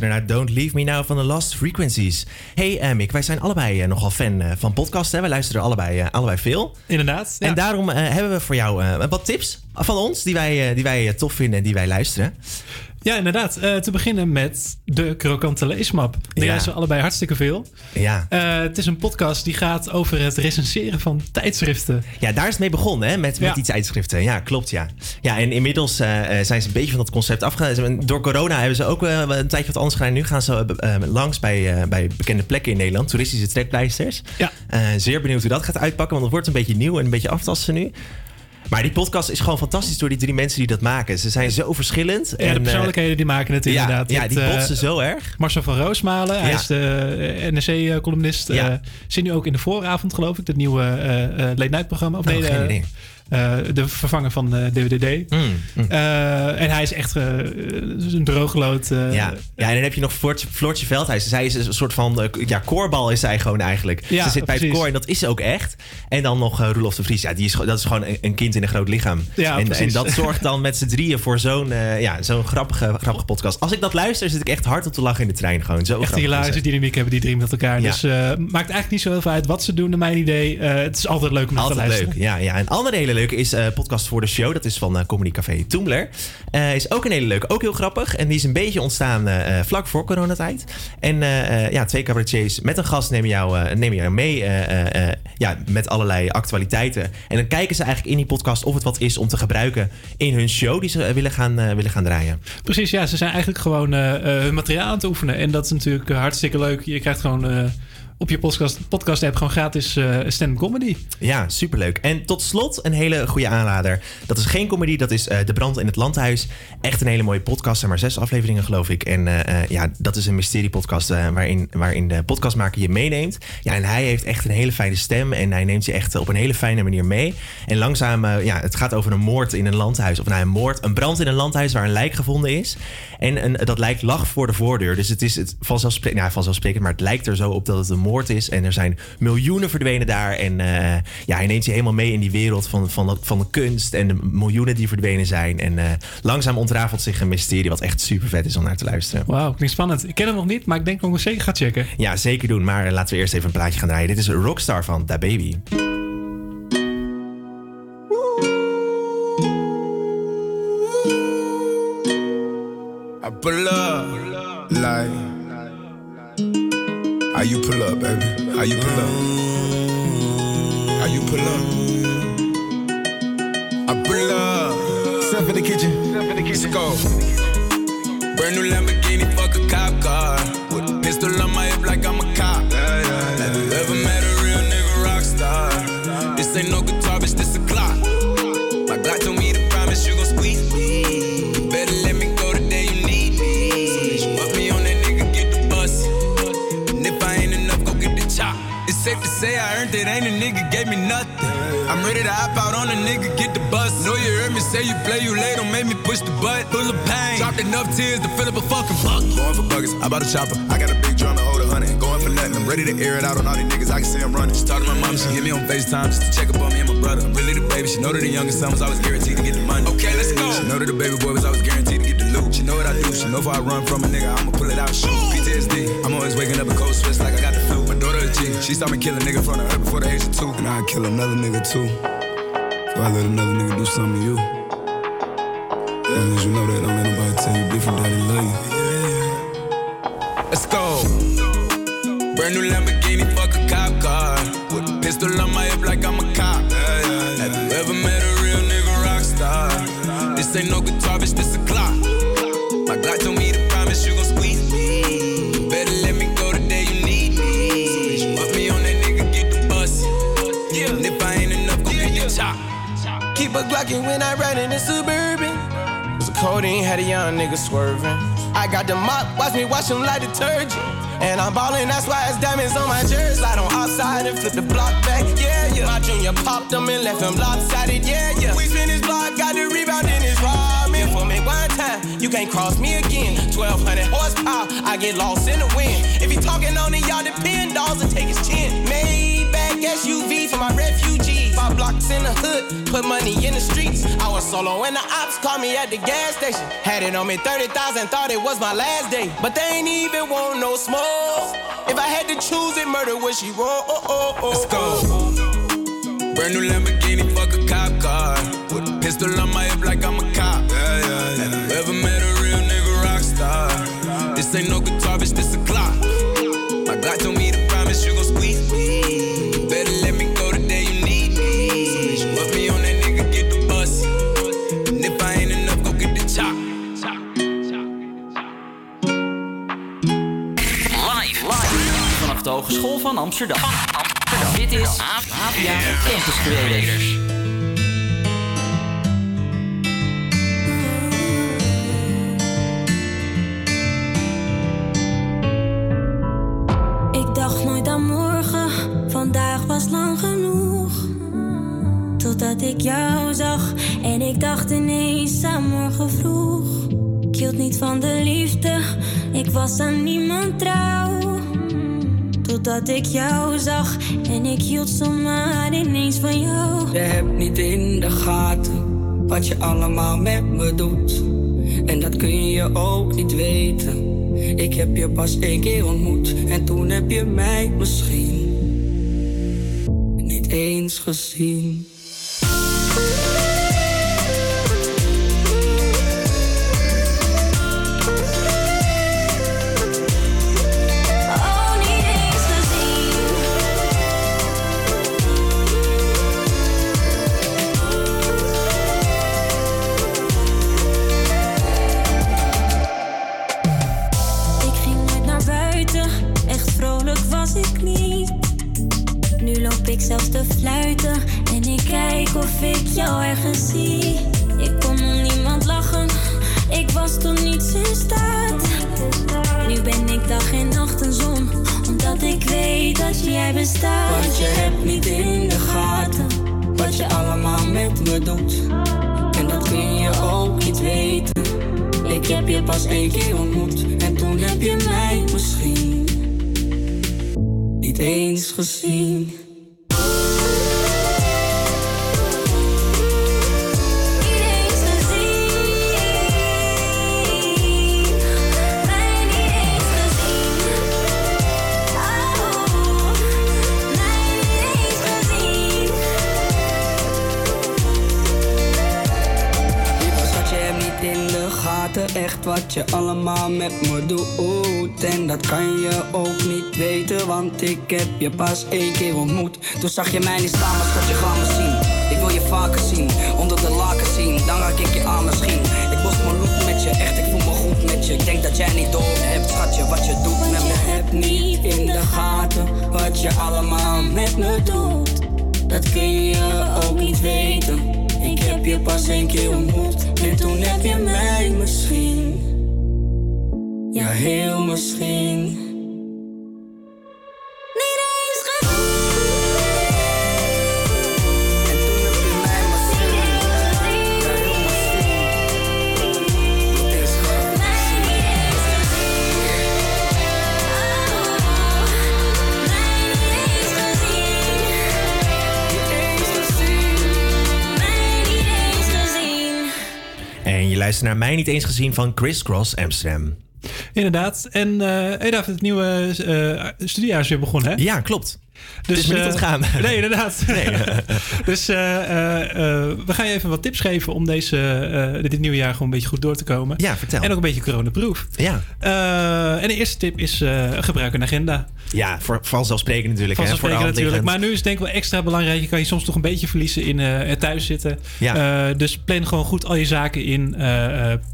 Luisterde naar Don't Leave Me Now van The Lost Frequencies. Hey eh, Mick, wij zijn allebei eh, nogal fan eh, van podcasts. Hè? Wij luisteren allebei, allebei veel. Inderdaad. En daarom hebben we voor jou wat tips van ons die wij, die wij tof vinden en die wij luisteren. Ja, inderdaad. Te beginnen met de krokante leesmap. Ja. luisteren allebei hartstikke veel. Ja. Eh, het is een podcast die gaat over het recenseren van tijdschriften. Ja, daar is het mee begonnen, hè? Met, met Ja. die tijdschriften. Ja, klopt, ja. Ja, en inmiddels eh, eh, zijn ze een beetje van dat concept afgegaan. Door corona hebben ze ook eh, een tijdje wat anders gedaan. Nu gaan ze langs bij, bij bekende plekken in Nederland. Toeristische trekpleisters. Ja. Zeer benieuwd hoe dat gaat uitpakken, want het wordt een beetje nieuw en een beetje aftasten nu. Maar die podcast is gewoon fantastisch door die drie mensen die dat maken. Ze zijn zo verschillend. Ja, en, de eh, persoonlijkheden die maken het ja, inderdaad. ja, die eh, botsen zo erg. Marcel van Roosmalen, hij is de NRC-columnist. Ja. zit nu ook in de vooravond, geloof ik. Het nieuwe eh eh late night programma. Of Oh, nee, eh, de vervanger van eh DWDD. Mm, Eh, en hij is echt een drooglood. Ja. ja, en dan heb je nog Floortje, Floortje Veldhuis. Zij is een soort van, ja, koorbal is zij gewoon eigenlijk. Ja, ze zit bij het koor en dat is ze ook echt. En dan nog Roelof de Vries. Ja, die is, dat is gewoon een, een kind in een groot lichaam. Ja, en, en dat zorgt dan met z'n drieën voor zo'n ja, zo'n grappige, grappige podcast. Als ik dat luister, zit ik echt hard op te lachen in de trein. Gewoon zo Echt hilarische dynamiek hebben die drie met elkaar. Ja. Dus maakt eigenlijk niet zo heel veel uit wat ze doen, naar mijn idee. Het is altijd leuk om naar te Altijd luisteren. leuk, ja, ja. Een andere hele leuke is eh podcast voor de show. Dat is van eh Comedy Café Toemler. Eh, is ook een hele leuke, ook heel grappig. En die is een beetje ontstaan vlak voor coronatijd. En ja, twee cabaretiers met een gast nemen jou, nemen jou mee ja, met allerlei actualiteiten. En dan kijken ze eigenlijk in die podcast of het wat is om te gebruiken in hun show die ze willen, gaan, willen gaan draaien. Precies, ja, ze zijn eigenlijk gewoon hun materiaal aan het oefenen. En dat is natuurlijk hartstikke leuk. Je krijgt gewoon op je podcast, podcast gewoon gratis eh stand-up comedy. Ja, superleuk. En tot slot een hele goede aanrader. Dat is geen comedy, dat is eh, De Brand in het Landhuis. Echt een hele mooie podcast. Er maar zes afleveringen, geloof ik. En eh, ja, dat is een mysterie-podcast waarin, waarin de podcastmaker je meeneemt. Ja, en hij heeft echt een hele fijne stem. En hij neemt je echt op een hele fijne manier mee. En langzaam, ja, het gaat over een moord in een landhuis. Of nou, een moord, een brand in een landhuis waar een lijk gevonden is. En dat lijk lag voor de voordeur. Dus het is het vanzelfsprekend, nou, vanzelfsprekend, maar het lijkt er zo op dat het een moord is. En er zijn miljoenen verdwenen daar. En eh, ja, hij neemt je helemaal mee in die wereld van, van, van de kunst en de miljoenen die verdwenen zijn. En eh, langzaam ontrafelt zich een mysterie wat echt super vet is om naar te luisteren. Wauw, klinkt spannend. Ik ken hem nog niet, maar ik denk dat ik hem zeker ga checken. Ja, zeker doen. Maar eh, laten we eerst even een plaatje gaan draaien. Dit is Rockstar van Da Baby. I pull up like how you pull up, baby? How you pull up? How you pull up? I pull up. Step in the kitchen. Let's go. Brand new Lamborghini, fuck a cop car. With a pistol on my hip like I'm a gave me nothing. I'm ready to hop out on a nigga, get the bus. Know you heard me say you play, you late, don't make me push the butt. Full of pain, dropped enough tears to fill up a fucking bucket. Going for buggers, I bought a chopper. I got a big drum and hold a hundred. Going for nothing, I'm ready to air it out on all these niggas. I can see I'm running. She talked to my mom, she hit me on FaceTime just to check up on me and my brother. I'm really the baby. She know that the youngest son was always guaranteed to get the money. Okay, let's go. She know that the baby boy was always guaranteed to get the loot. She know what I do. She know if I run from a nigga, I'ma pull it out, shoot. PTSD. I'm always waking up in cold sweats like I got a G. She saw me kill a nigga in front of her before the age of two. And I'd kill another nigga too. So I let another nigga do something to you. As long as you know that, don't let nobody tell you different that they love you. Let's go. Brand new Lamborghini, fuck a cop car. With a pistol on my hip like I'm a cop. Have you ever met a real nigga rock star? This ain't no guitar, Glockin' when I ride in the Suburban. Was a codeine, had a young nigga swerving. I got the mop, watch me wash him like detergent. And I'm ballin', that's why it's diamonds on my jersey. Slide on outside and flip the block back, yeah, yeah. My junior popped and left lopsided, yeah, yeah. We spin his block, got the rebound in his ramen. For me one time, you can't cross me again. 1200 horsepower, I get lost in the wind. If he talking on it, y'all depend, dolls and take his chin. Maybach SUV for my refugees. Five blocks in the hood, put money in the streets. I was solo and the ops called me at the gas station. Had it on me 30,000, thought it was my last day. But they ain't even want no smoke. If I had to choose it, murder would she roll? Oh, oh, oh, Let's go. Oh. Brand new Lamborghini, fuck a cop car. With a pistol on my hip like I'm a Amsterdam. Dit is APA Campus Creators. Ik dacht nooit aan morgen, vandaag was lang genoeg. Totdat ik jou zag en ik dacht ineens aan morgen vroeg. Ik hield niet van de liefde, ik was aan niemand trouw. Totdat ik jou zag en ik hield zomaar ineens van jou. Je hebt niet in de gaten wat je allemaal met me doet. En dat kun je ook niet weten. Ik heb je pas één keer ontmoet en toen heb je mij misschien niet eens gezien. Ik heb je pas één keer ontmoet. Toen zag je mij niet staan, maar schat, je gaat me zien. Ik wil je vaker zien, onder de laken zien, dan raak ik je aan misschien. Ik bocht mijn loop met je, echt, ik voel me goed met je. Ik denk dat jij niet door hebt, schatje, wat je doet met me. Heb niet in de gaten wat je allemaal met me doet. Dat kun je ook niet weten. Ik heb je pas één keer ontmoet en toen heb je mij misschien. Ja, heel misschien. Naar mij niet eens gezien van Chris Cross Amsterdam. Inderdaad. En David, het nieuwe eh studiejaar is weer begonnen, hè? Ja, klopt. Dus, Het is niet eh, ontgaan. Nee, inderdaad. Nee. dus eh, eh, we gaan je even wat tips geven om deze, dit nieuwe jaar gewoon een beetje goed door te komen. Ja, vertel. En ook een beetje coronaproof. Ja. En de eerste tip is gebruik een agenda. Ja, voor, vanzelfsprekend natuurlijk. hè, Vanzelfsprekend voor de hand natuurlijk. Maar nu is het denk ik wel extra belangrijk. Je kan je soms toch een beetje verliezen in het thuis zitten. Ja. Dus plan gewoon goed al je zaken in.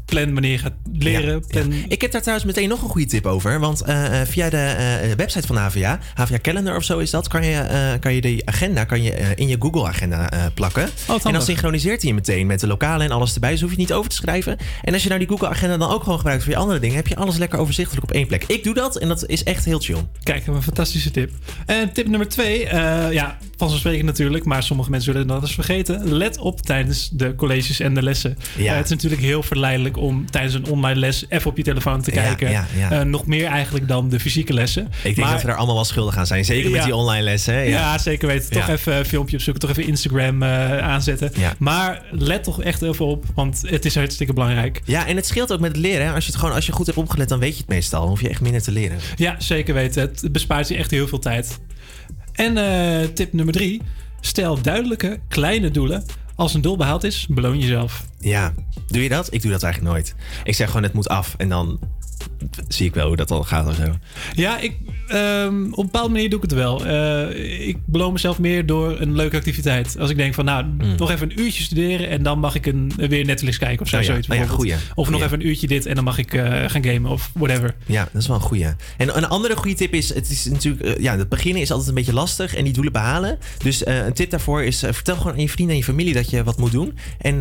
Plan wanneer je gaat leren. Ja, plan... ja. Ik heb daar trouwens meteen nog een goede tip over. Want eh, eh, via de eh, website van HVA, HVA Calendar of zo is dat, kan je, eh, kan je de agenda kan je, in je Google agenda plakken. en dan synchroniseert hij je meteen met de lokale en alles erbij. Dus hoef je het niet over te schrijven. En als je nou die Google agenda dan ook gewoon gebruikt voor je andere dingen, heb je alles lekker overzichtelijk op één plek. Ik doe dat en dat is echt heel chill. Kijk, een fantastische tip. En tip nummer twee, ja, vanzelfsprekend natuurlijk, maar sommige mensen zullen dat eens vergeten. Let op tijdens de colleges en de lessen. Ja. Het is natuurlijk heel verleidelijk om tijdens een online les even op je telefoon te kijken. ja, ja. Eh, nog meer eigenlijk dan de fysieke lessen. Ik denk dat we daar allemaal wel schuldig aan zijn. Zeker met die online lessen. Ja. zeker weten. Toch even een filmpje opzoeken. Toch even Instagram eh, aanzetten. Ja. Maar let toch echt even op. Want het is hartstikke belangrijk. Ja, en het scheelt ook met het leren. Hè? Als je het gewoon, als je goed hebt opgelet, dan weet je het meestal. Dan hoef je echt minder te leren. Ja, zeker weten. Het bespaart je echt heel veel tijd. En eh, tip nummer drie. Stel duidelijke, kleine doelen. Als een doel behaald is, beloon jezelf. Ja, doe je dat? Ik doe dat eigenlijk nooit. Ik zeg gewoon, het moet af. En dan zie ik wel hoe dat al gaat of zo. Ja, ik, ehm, op een bepaalde manier doe ik het wel. Eh, ik beloon mezelf meer door een leuke activiteit. Als ik denk van, nou, nog even een uurtje studeren... en dan mag ik een, weer Netflix kijken of zo. Oh ja, zoiets oh ja, goeie. Of nog even een uurtje dit en dan mag ik eh, gaan gamen of whatever. Ja, dat is wel een goeie. En een andere goede tip is, het is natuurlijk, eh, ja, het beginnen is altijd een beetje lastig en die doelen behalen. Dus een tip daarvoor is, vertel gewoon aan je vrienden en je familie dat je wat moet doen. En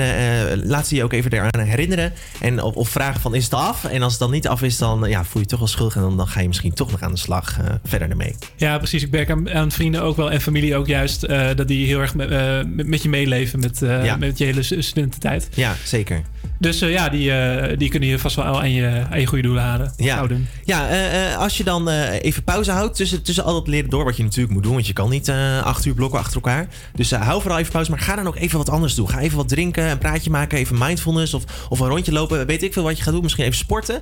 laat ze je ook even eraan herinneren. En of, of vragen van, is het af? En als het dan niet af is, dan ja, voel je je toch wel schuldig en dan, dan ga je misschien toch nog aan de slag eh, verder ermee. Ja, precies. Ik merk aan, aan vrienden ook wel en familie ook juist... eh, dat die heel erg met, eh, met, je meeleven met, Ja. met je hele stu- studententijd. Ja, zeker. Dus ja, die, die kunnen je vast wel aan je, aan je goede doelen halen, Ja, houden. ja als je dan even pauze houdt tussen, tussen al dat leren door, wat je natuurlijk moet doen, want je kan niet acht uur blokken achter elkaar. Dus hou vooral even pauze, maar ga dan ook even wat anders doen. Ga even wat drinken, een praatje maken, even mindfulness of, of een rondje lopen. Weet ik veel wat je gaat doen, misschien even sporten.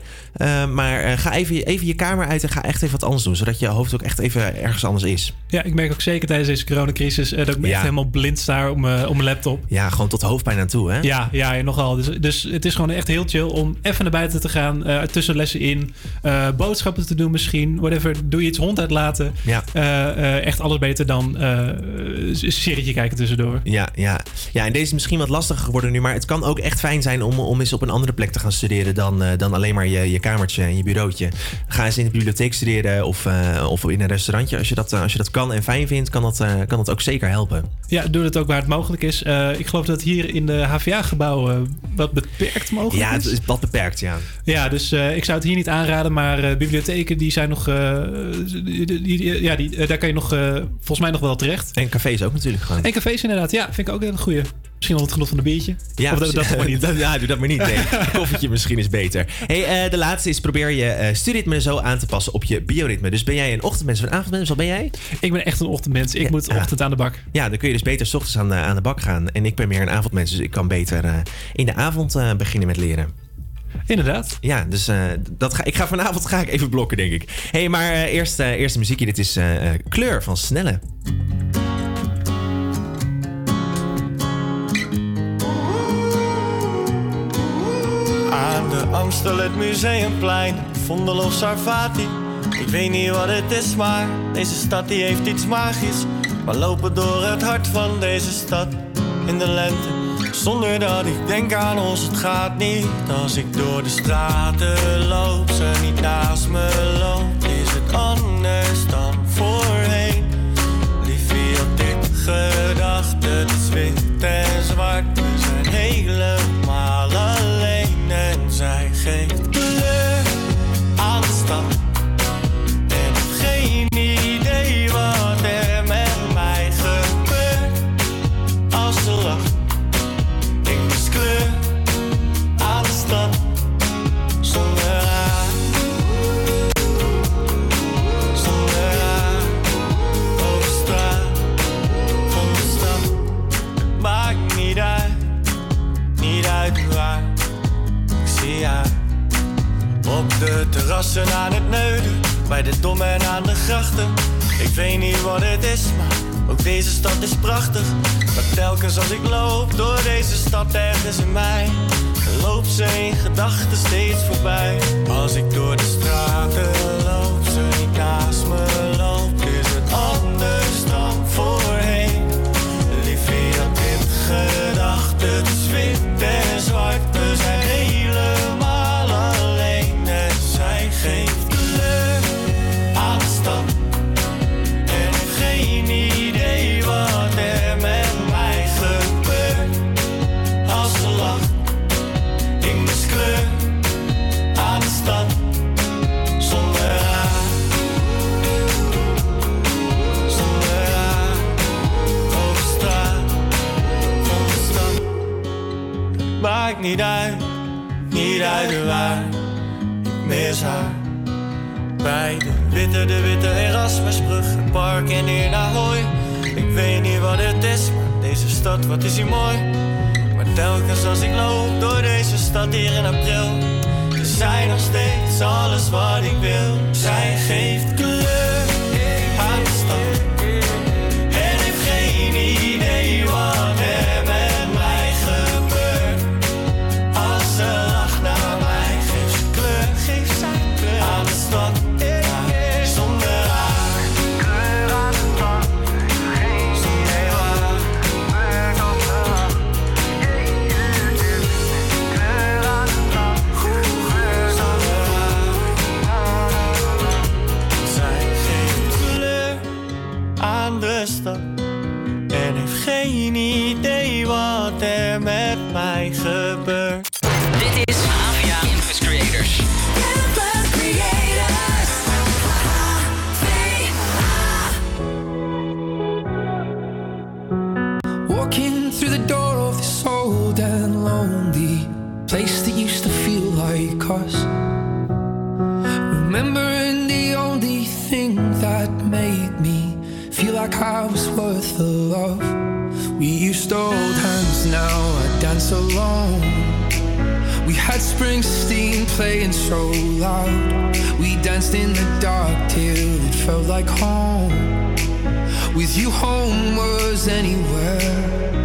Maar ga even, even je kamer uit en ga echt even wat anders doen, zodat je hoofd ook echt even ergens anders is. Ja, ik merk ook zeker tijdens deze coronacrisis... eh, dat ik me Ja. echt helemaal blind sta op mijn op mijn laptop. Ja, gewoon tot hoofdpijn aan toe, hè? Ja, ja, ja, nogal. Dus, dus het is gewoon echt heel chill om even naar buiten te gaan, eh, tussen lessen in, boodschappen te doen misschien, whatever. Doe je iets hond uitlaten. Ja. Echt alles beter dan een serietje kijken tussendoor. Ja, ja. ja, en deze is misschien wat lastiger geworden nu, maar het kan ook echt fijn zijn om, om eens op een andere plek te gaan studeren dan, dan alleen maar je, je kamertje en je bureautje. Ga eens in de bibliotheek studeren of, eh, of in een restaurantje. Als je, dat, eh, als je dat kan en fijn vindt, kan dat, eh, kan dat ook zeker helpen. Ja, doe het ook waar het mogelijk is. Ik geloof dat hier in de HVA-gebouwen wat beperkt mogelijk Ja, het is. is wat beperkt, ja. Ja, dus ik zou het hier niet aanraden, maar bibliotheken die zijn nog, die, die- die- ja, die, daar kan je nog, volgens mij nog wel terecht. En cafés ook natuurlijk gewoon. En cafés inderdaad, ja, vind ik ook een goeie. Misschien wel het genot van een biertje. Ja, of dat, dat maar niet. Ja, doe dat maar niet. Nee. Koffietje misschien is beter. Hey, eh, de laatste is probeer je eh studieritme zo aan te passen op je bioritme. Dus ben jij een ochtendmens of een avondmens? Wat ben jij? Ik ben echt een ochtendmens. Ik moet ochtend aan de bak. Ja, dan kun je dus beter 's ochtends aan de, aan de bak gaan. En ik ben meer een avondmens, dus ik kan beter eh, in de avond beginnen met leren. Inderdaad. Ja, dus dat ga, ik ga vanavond ga ik even blokken, denk ik. hey, maar eh, eerst, eh, eerst de muziekje. Dit is Kleur van Snelle. De Amstel, het Museumplein, Vondel of Sarfati. Ik weet niet wat het is, maar deze stad die heeft iets magisch. We lopen door het hart van deze stad in de lente. Zonder dat ik denk aan ons, het gaat niet. Als ik door de straten loop, ze niet naast me loopt, is het anders dan voorheen. Liefie op dit gedachte, het is wit en zwart. We zijn helemaal zij geeft de terrassen aan het neuden, bij de dom en aan de grachten. Ik weet niet wat het is, maar ook deze stad is prachtig. Maar telkens als ik loop door deze stad ergens in mij, loopt ze in gedachten steeds voorbij. Als ik door de straten loop, niet uit, niet uit de waar. Ik mis haar. Bij de witte, de witte Erasmusbrug, het park en in Ahoy. Ik weet niet wat het is, maar deze stad, wat is hier mooi. Maar telkens als ik loop door deze stad hier in april, is zij nog steeds alles wat ik wil. Zij geeft house worth the love. We used to hold hands, now I dance alone. We had Springsteen playing so loud. We danced in the dark till it felt like home. With you, home was anywhere.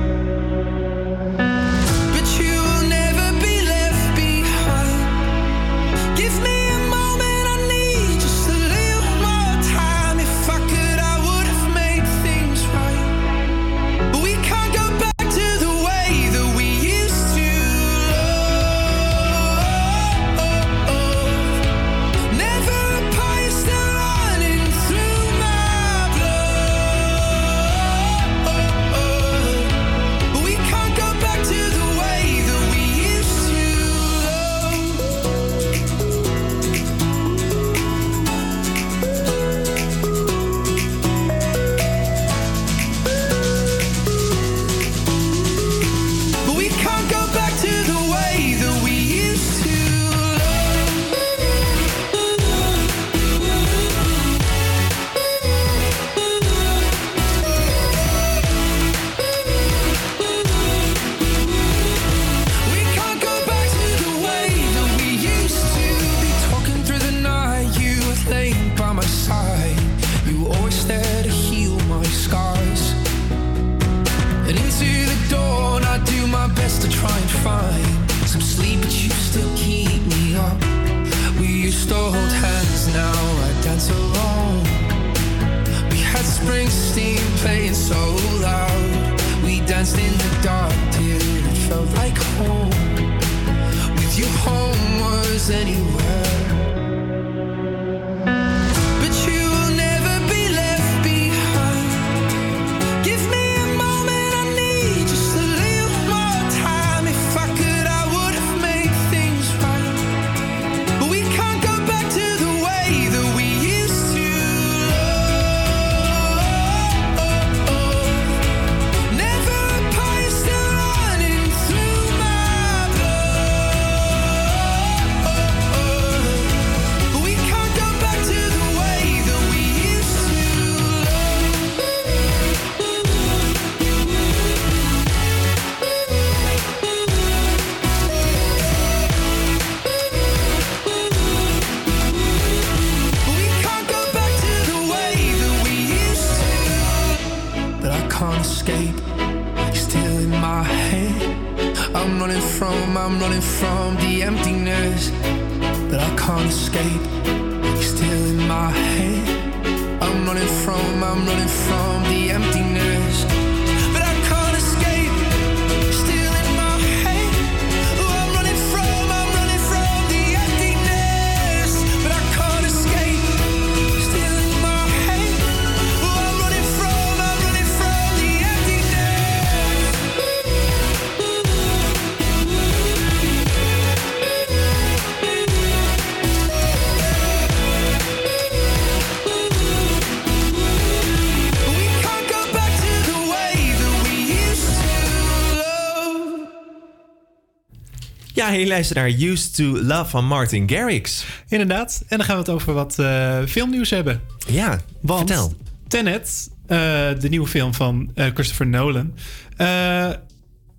Je luistert naar Used to Love van Martin Garrix. Inderdaad. En dan gaan we het over wat eh, filmnieuws hebben. Ja, Want vertel. Tenet, eh, de nieuwe film van eh, Christopher Nolan...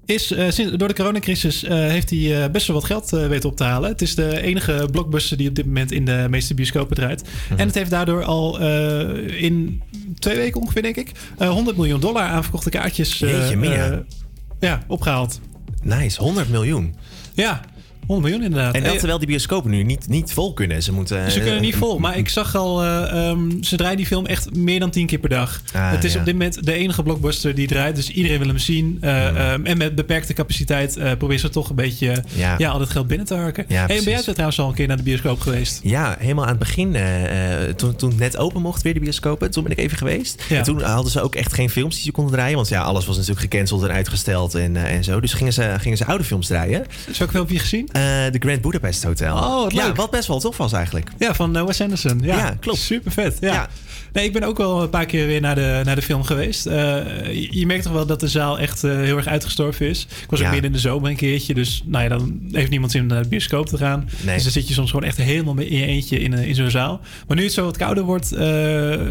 is, sinds, door de coronacrisis heeft hij best wel wat geld weten op te halen. Het is de enige blockbuster die op dit moment in de meeste bioscopen draait. Mhm. En het heeft daardoor al in twee weken ongeveer, denk ik... eh, 100 miljoen dollar aan verkochte kaartjes Jeetje, ja, opgehaald. Nice, 100 miljoen. Ja, 100 miljoen inderdaad. En dat Eh, terwijl die bioscopen nu niet, niet vol kunnen. Ze moeten... Ze kunnen niet eh, vol, maar ik zag al, eh, ehm, ze draaien die film echt meer dan tien keer per dag. Ah, het is ja. op dit moment de enige blockbuster die draait, dus iedereen wil hem zien. Eh, ehm, en met beperkte capaciteit uh, proberen ze toch een beetje Ja. ja. al dat geld binnen te harken. Ja, hey, ben jij trouwens al een keer naar de bioscoop geweest? Ja, helemaal aan het begin, eh, eh, toen, toen het net open mocht, weer de bioscopen, toen ben ik even geweest. En toen hadden ze ook echt geen films die ze konden draaien, want ja, alles was natuurlijk gecanceld en uitgesteld en, eh, en zo. Dus gingen ze, gingen ze oude films draaien. Welke film heb je gezien? De Grand Budapest Hotel. Oh, wat ja, wat best wel tof was eigenlijk. Ja, van eh, Wes Anderson. Ja, Ja, klopt. Super vet. Ja. Nee, ik ben ook wel een paar keer weer naar de, naar de film geweest. Eh, je, je merkt toch wel dat de zaal echt eh, heel erg uitgestorven is. Ik was ook midden in de zomer een keertje. Dus nou ja, dan heeft niemand zin om naar de bioscoop te gaan. Nee. Dus dan zit je soms gewoon echt helemaal in je eentje in, eh, in zo'n zaal. Maar nu het zo wat kouder wordt,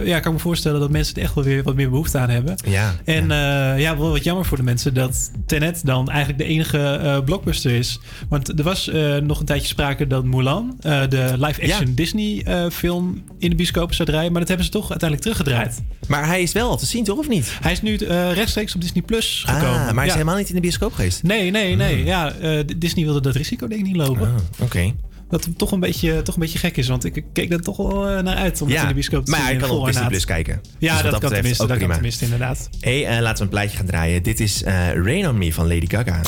ja, kan ik me voorstellen dat mensen er echt wel weer wat meer behoefte aan hebben. Ja. En ja. ja, wel wat jammer voor de mensen dat Tenet dan eigenlijk de enige blockbuster is. Want er was nog een tijdje sprake dat Mulan, de live-action Disney-film, in de bioscoop zou draaien. Maar dat hebben ze toch uiteindelijk teruggedraaid. Maar hij is wel al te zien, toch? Of niet? Hij is nu eh, rechtstreeks op Disney Plus gekomen. Ah, maar hij is Ja. helemaal niet in de bioscoop geweest. Nee, nee, nee. Hmm. Ja, eh, Disney wilde dat risico denk ik niet lopen. Ah, Oké. Wat toch een, beetje, toch een beetje gek is, want ik keek er toch wel eh, naar uit om het in de bioscoop te maar zien. hij kan op Disney. Plus kijken. Ja, Dus dat, kan tenminste, ook dat kan tenminste inderdaad. Hey, laten we een plaatje gaan draaien. Dit is Rain on Me van Lady Gaga.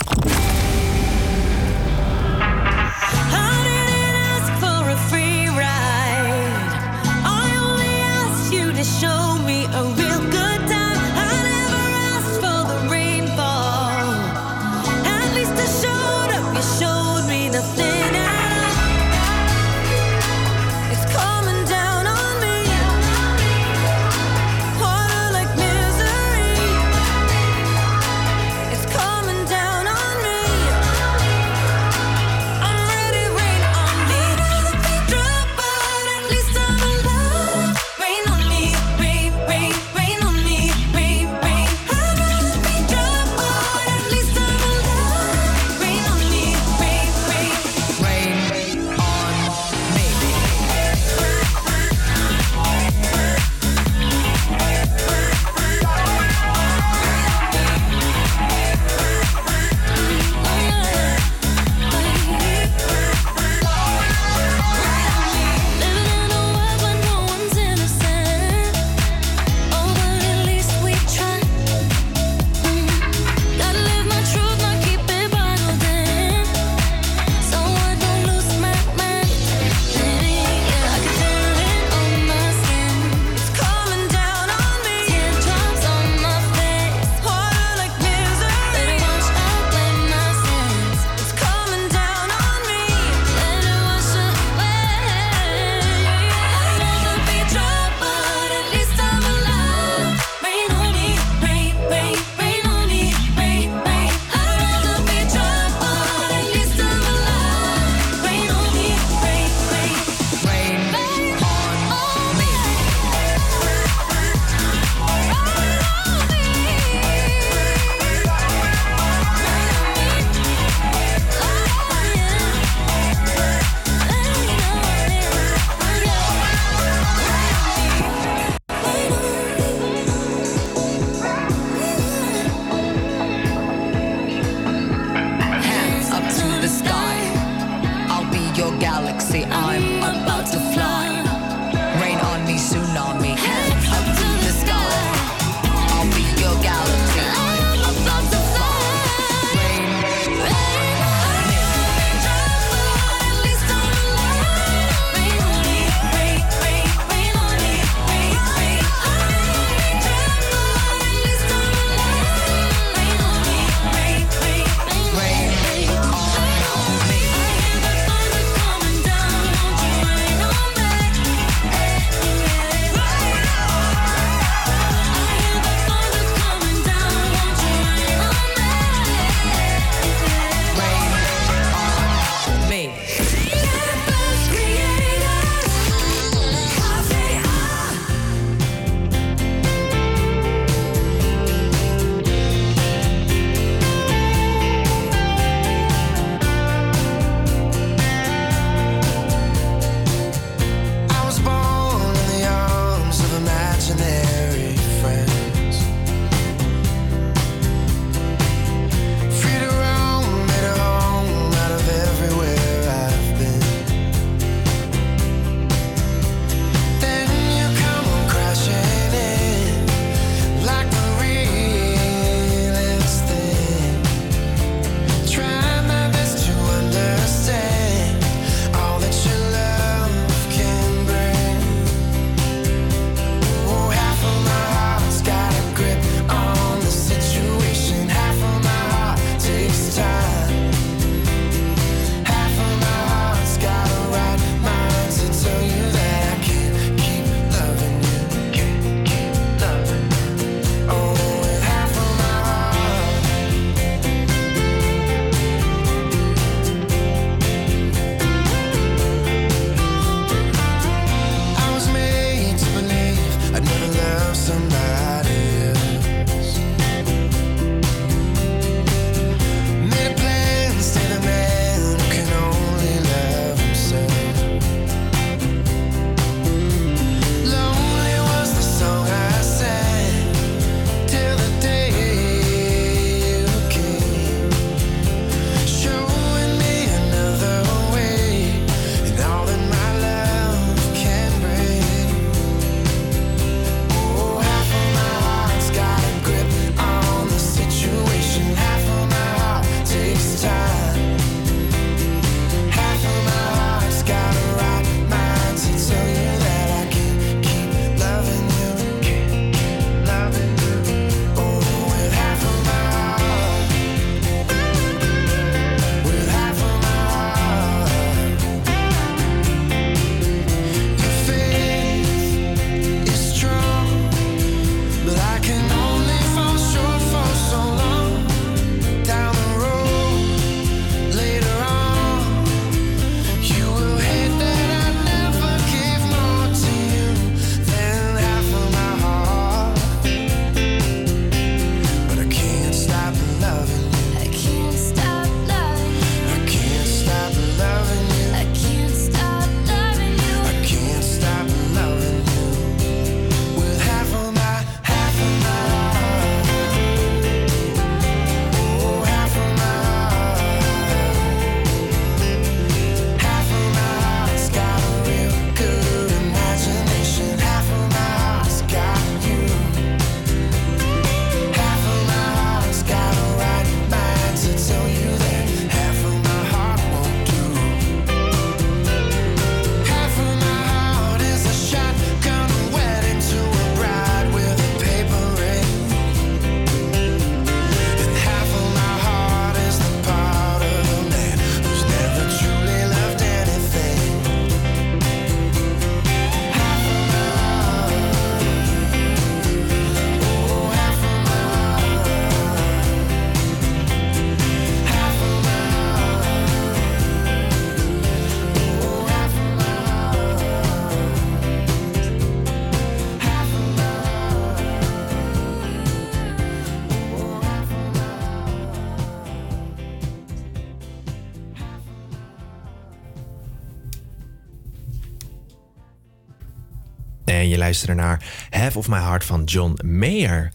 En je luisterde naar Half of My Heart van John Mayer.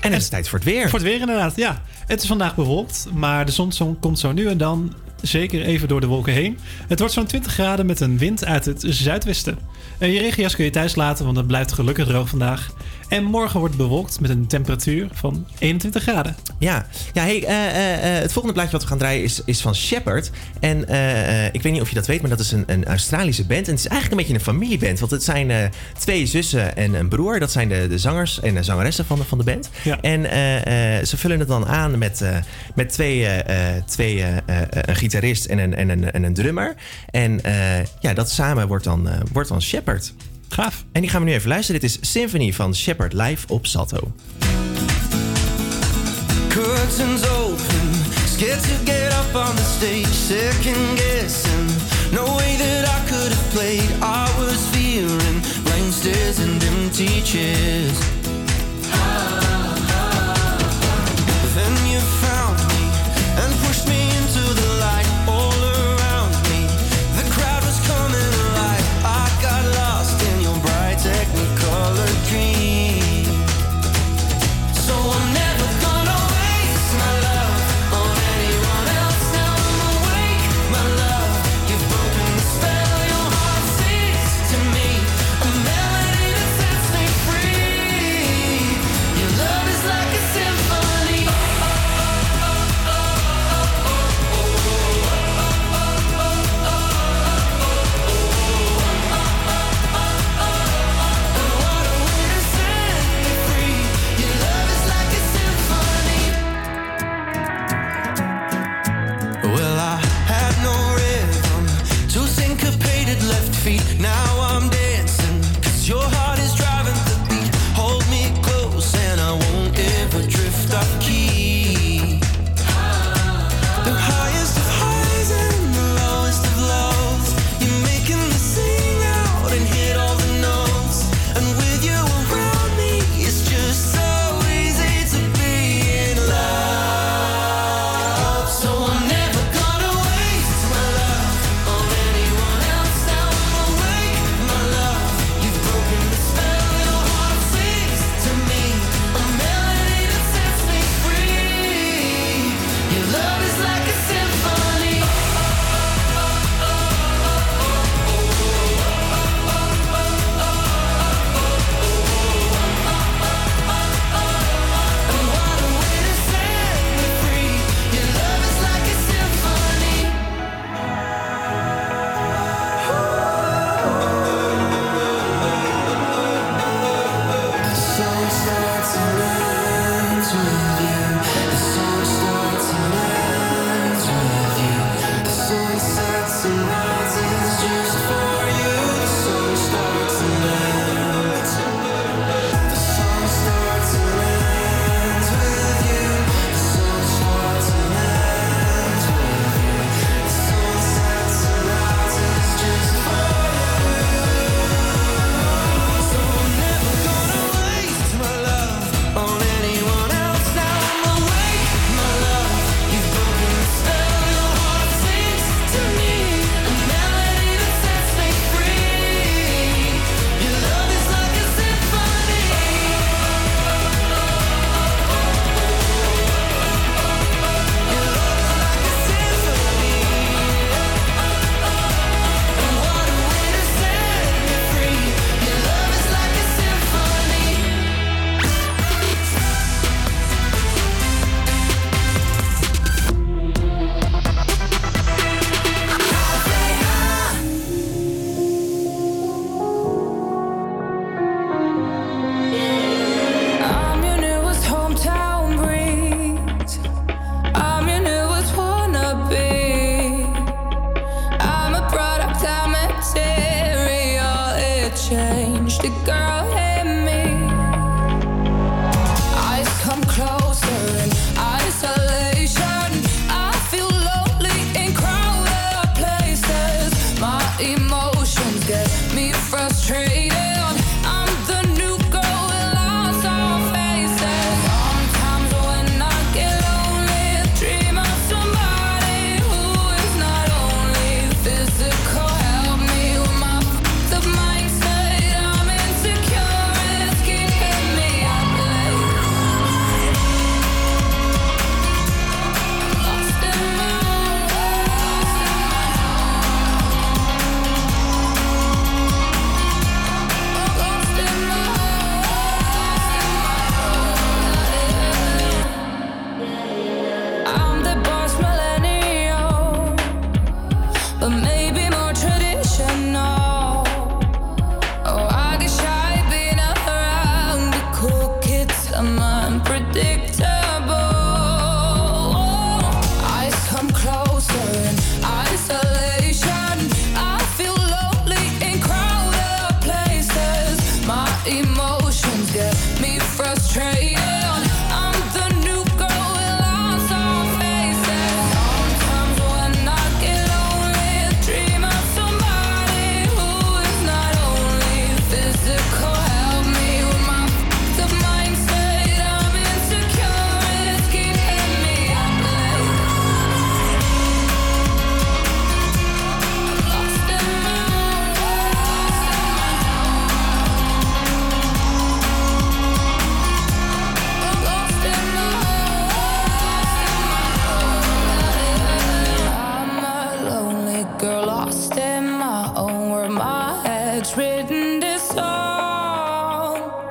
En het is tijd voor het weer. Voor het weer inderdaad, ja. Het is vandaag bewolkt, maar de zon zo- komt zo nu en dan zeker even door de wolken heen. Het wordt zo'n 20 graden met een wind uit het zuidwesten. Eh, Je regenjas kun je thuis laten, want het blijft gelukkig droog vandaag. En morgen wordt bewolkt met een temperatuur van 21 graden. Ja, ja hey, eh, eh, eh, het volgende plaatje wat we gaan draaien is, is van Shepard. En ik weet niet of je dat weet, maar dat is een, een Australische band. En het is eigenlijk een beetje een familieband. Want het zijn twee zussen en een broer. Dat zijn de, de zangers en de zangeressen van de, van de band. En ze vullen het dan aan met, met twee, twee een gitarist en een, en, een, en een drummer. En ja, dat samen wordt dan, wordt dan Shepard. Gaaf. En die gaan we nu even luisteren. Dit is Symphony van Shepard live op Salto. Curtains open, scared to get up on the stage, second guessing. No way that I could have played. I was fearing blank stares and empty chairs. Then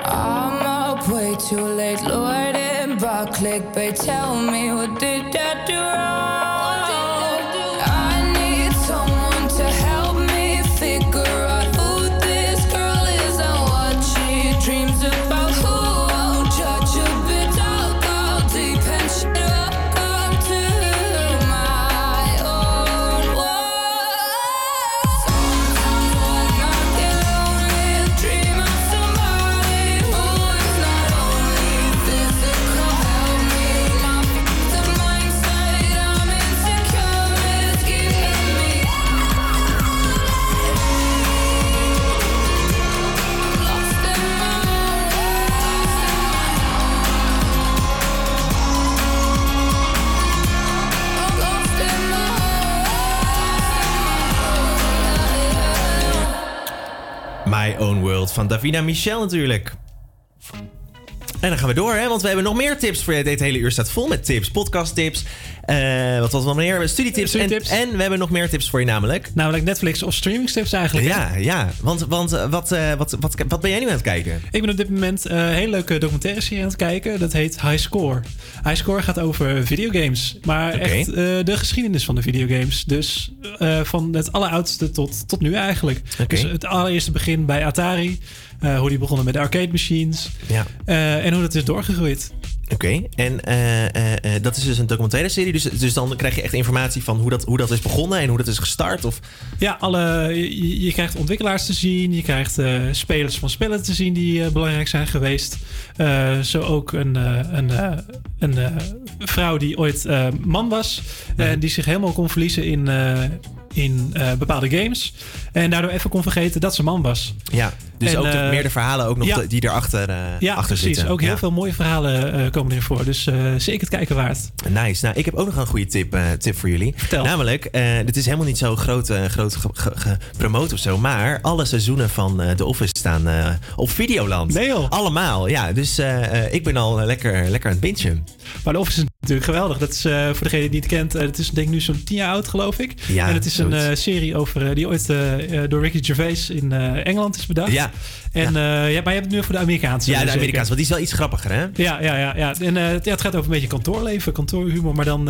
I'm up way too late, lorded by clickbait. Tell me what did I do wrong? My Own World van Davina Michel natuurlijk. En dan gaan we door, hè? want we hebben nog meer tips voor. Dit hele uur staat vol met tips, podcasttips. eh wat was nog meer? Studietips. Studietips. En, en we hebben nog meer tips voor je namelijk. Namelijk Netflix of streamingstips eigenlijk. hè? Ja, ja. Want, want eh, wat, eh, wat, wat, wat ben jij nu aan het kijken? Ik ben op dit moment eh, een hele leuke documentaire serie aan het kijken. Dat heet High Score. High Score gaat over videogames. Maar echt eh, de geschiedenis van de videogames. Dus eh, van het alleroudste tot, tot nu eigenlijk. Dus het allereerste begin bij Atari. eh, hoe die begonnen met de arcade machines. Ja. Eh, en hoe dat is doorgegroeid. Oké, en eh, eh, eh, dat is dus een documentaire serie. Dus, dus dan krijg je echt informatie van hoe dat, hoe dat is begonnen en hoe dat is gestart. Of... Ja, alle, je, je krijgt ontwikkelaars te zien. Je krijgt spelers van spellen te zien die belangrijk zijn geweest. Zo ook een, een, een vrouw die ooit man was. En die zich helemaal kon verliezen in, in eh, bepaalde games. En daardoor even kon vergeten dat ze man was. Ja, dus En, ook de, eh, meer de verhalen ook nog ja. die erachter eh Ja, achter precies. zitten. Ook heel Ja. veel mooie verhalen eh, komen erin voor. Dus eh, zeker het kijken waard. Nice. Nou, ik heb ook nog een goede tip, eh, tip voor jullie. Namelijk, eh dit is helemaal niet zo groot, eh, groot ge- ge- gepromoot of zo. Maar alle seizoenen van eh, The Office staan eh, op Videoland. Nee joh. Allemaal, ja. Dus eh, eh, ik ben al eh, lekker, lekker aan het. Maar de Office is natuurlijk geweldig. Dat is eh, voor degene die het niet kent. eh, het is denk ik nu zo'n 10 jaar oud, geloof ik. Ja, en het is een eh, serie over eh, die ooit eh, door Ricky Gervais in Engeland is bedacht. Ja. En, ja. ja, maar je hebt het nu voor de Amerikaanse. Ja, de zeker? Amerikaanse, want die is wel iets grappiger, hè? Ja, ja, ja. ja. En ja, het gaat over een beetje kantoorleven, kantoorhumor, maar dan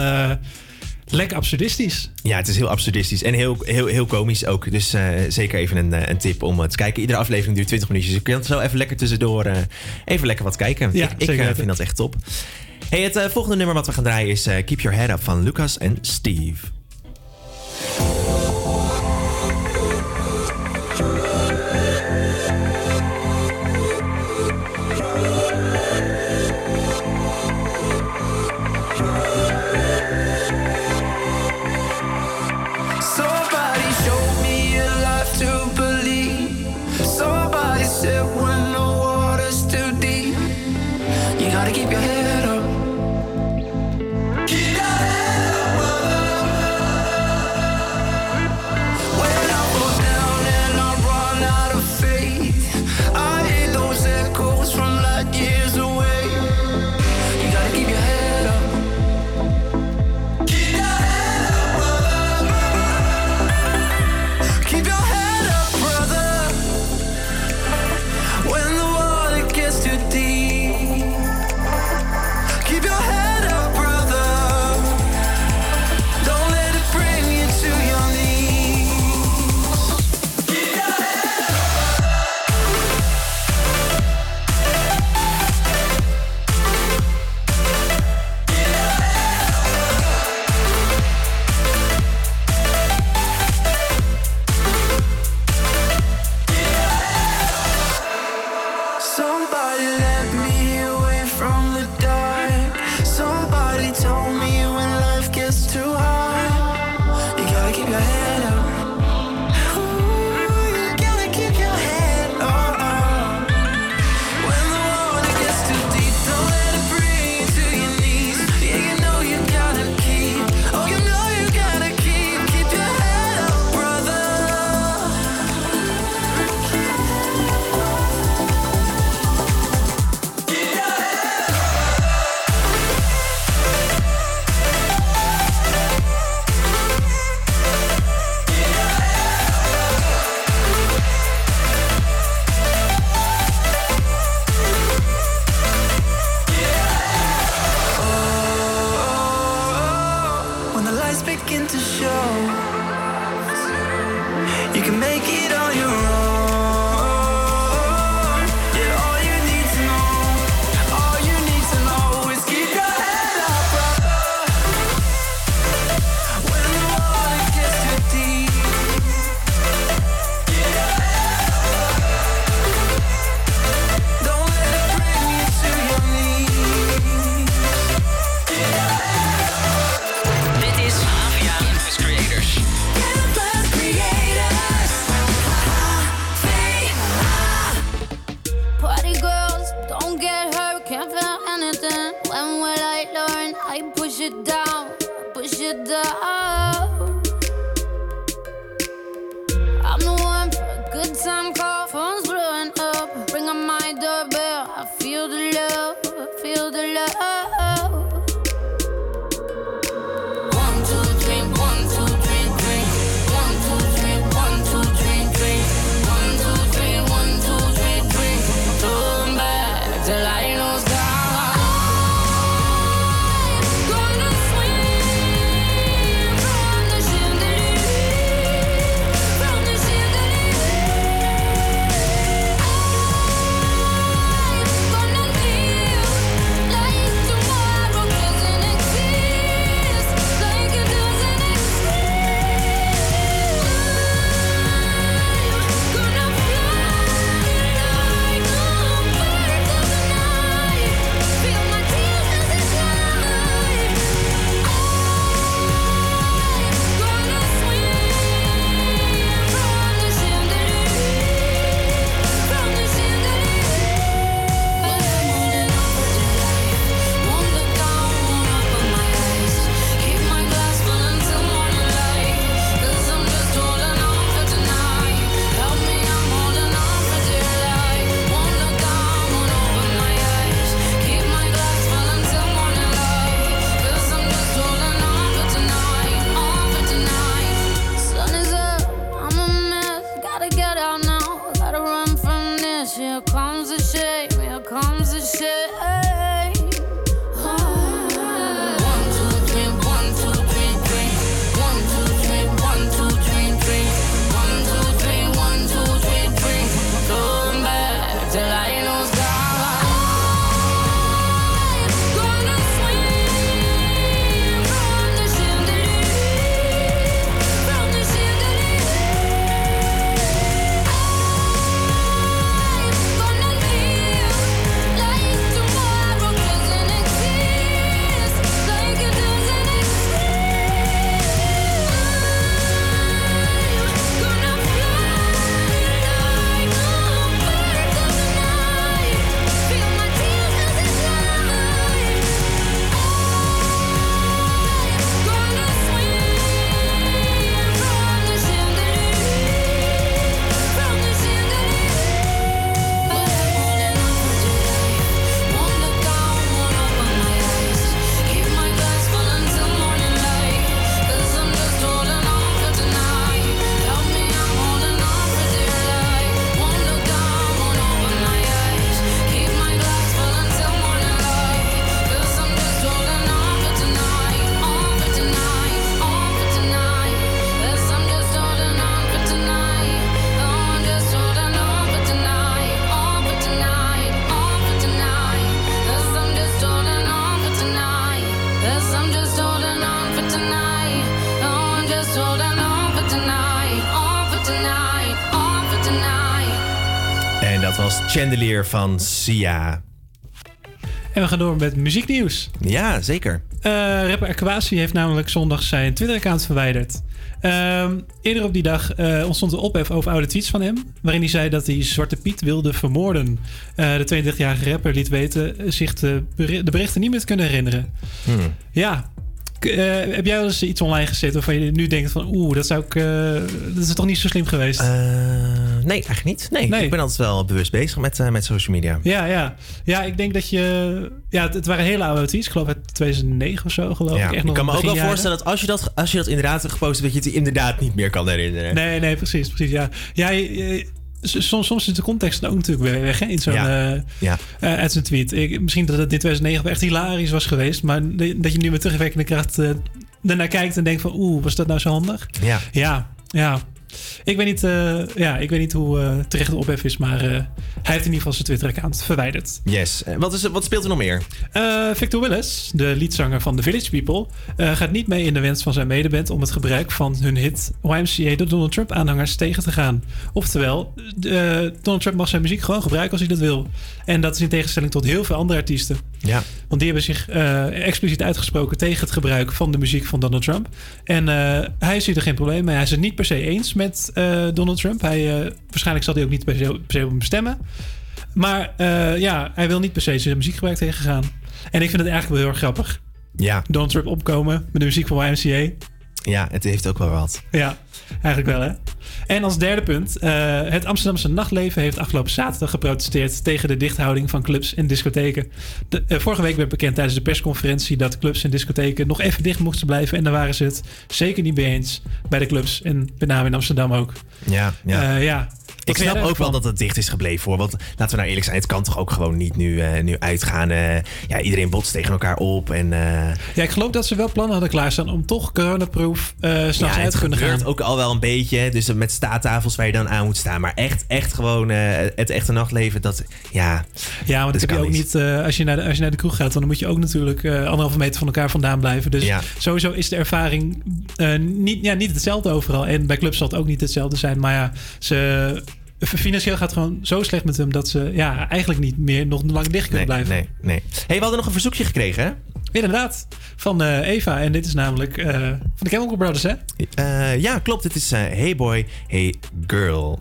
lekker absurdistisch. Ja, het is heel absurdistisch en heel, heel, heel komisch ook. Dus zeker even een, een tip om eh, te kijken. Iedere aflevering duurt 20 minuutjes. Dus je kunt zo even lekker tussendoor even lekker wat kijken. Ja, ik ik vind dat echt top. Hey, het volgende nummer wat we gaan draaien is Keep Your Head Up van Lucas en Steve. Oh, said Van Sia. En we gaan door met muzieknieuws. Ja, zeker. Eh, rapper Aquasi heeft namelijk zondag zijn Twitter-account verwijderd. Ehm, eerder op die dag eh, ontstond een ophef over oude tweets van hem... waarin hij zei dat hij Zwarte Piet wilde vermoorden. Eh, de 32-jarige rapper liet weten zich de, beri- de berichten niet meer te kunnen herinneren. Hmm. Ja, heb jij wel eens iets online gezet waarvan je nu denkt van... oeh, dat zou ik... eh, dat is toch niet zo slim geweest? Eh, nee, eigenlijk niet. Nee, ik ben altijd wel bewust bezig met, eh, met social media. Ja, ja. Ja, ik denk dat je... Ja, het, het waren hele oude tweets. Ik geloof uit 2009 of zo, geloof Ja, ik. Echt ik kan me ook wel voorstellen dat als je dat, als je dat inderdaad hebt gepost, dat je het inderdaad niet meer kan herinneren. Nee, nee, precies, precies. Ja, s- soms, soms is de context ook natuurlijk weer weg hè, in zo'n, Ja. eh, Ja. eh, uit zijn tweet. Ik, misschien dat het in 2009 wel echt hilarisch was geweest, maar dat je nu met terugwerkende kracht eh ernaar kijkt en denkt van, oeh, was dat nou zo handig? Ja. Ja, ja. Ik weet niet, eh, ja, ik weet niet hoe eh, terecht de ophef is, maar eh, hij heeft in ieder geval zijn Twitter-account verwijderd. Yes. Wat, is, wat speelt er nog meer? Victor Willis, de leadzanger van The Village People, gaat niet mee in de wens van zijn medeband om het gebruik van hun hit YMCA door Donald Trump aanhangers tegen te gaan. Oftewel, Donald Trump mag zijn muziek gewoon gebruiken als hij dat wil. En dat is in tegenstelling tot heel veel andere artiesten. Ja. Want die hebben zich eh, expliciet uitgesproken tegen het gebruik van de muziek van Donald Trump. En eh, hij ziet er geen probleem mee. Hij is het niet per se eens met eh, Donald Trump. Hij, waarschijnlijk zal hij ook niet per se, per se op hem stemmen. Maar ja, hij wil niet per se zijn muziekgebruik tegengaan. En ik vind het eigenlijk wel heel erg grappig. Ja. Donald Trump opkomen met de muziek van YMCA. Ja, het heeft ook wel wat. Ja, eigenlijk wel hè. En als derde punt, eh, het Amsterdamse nachtleven heeft afgelopen zaterdag geprotesteerd tegen de dichthouding van clubs en discotheken. De, eh, vorige week werd bekend tijdens de persconferentie dat clubs en discotheken nog even dicht moesten blijven. En daar waren ze het zeker niet mee eens bij de clubs en met name in Amsterdam ook. Ja, ja. Eh, ja. Ik snap ook wel dat het dicht is gebleven hoor. Want laten we nou eerlijk zijn, het kan toch ook gewoon niet nu, eh, nu uitgaan. eh, ja, iedereen botst tegen elkaar op. En, eh, Ja, ik geloof dat ze wel plannen hadden klaarstaan om toch coronaproof s'nachts ja, uit het te kunnen gaan. ook al wel een beetje. Dus met staattafels waar je dan aan moet staan. Maar echt, echt gewoon het echte nachtleven, dat ja. Ja, want dat heb je ook niet. als, je naar de, als je naar de kroeg gaat, dan moet je ook natuurlijk anderhalve meter van elkaar vandaan blijven. Dus Ja. sowieso is de ervaring niet, ja, niet hetzelfde overal. En bij clubs zal het ook niet hetzelfde zijn. Maar ja, ze, financieel gaat het gewoon zo slecht met hem dat ze ja, eigenlijk niet meer nog lang dicht kunnen Nee, blijven. nee, nee. hey, we hadden nog een verzoekje gekregen, hè? Inderdaad, van eh, Eva. En dit is namelijk eh, van de Chemical Brothers, hè? Eh, ja, klopt. Het is Hey Boy, Hey Girl.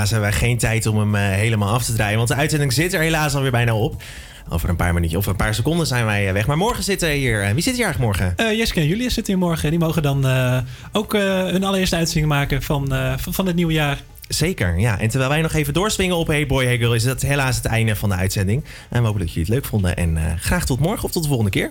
Helaas hebben wij geen tijd om hem eh, helemaal af te draaien. Want de uitzending zit er helaas alweer bijna op. Over een paar minuutjes of een paar seconden zijn wij eh, weg. Maar morgen zitten hier. eh, wie zit hier eigenlijk morgen? Eh Jessica en Julius zitten hier morgen. Die mogen dan ook eh, hun allereerste uitzending maken van, van, het nieuwe jaar. Zeker, ja. En terwijl wij nog even doorswingen op Hey Boy, Hey Girl... is dat helaas het einde van de uitzending. En we hopen dat jullie het leuk vonden. En graag tot morgen of tot de volgende keer.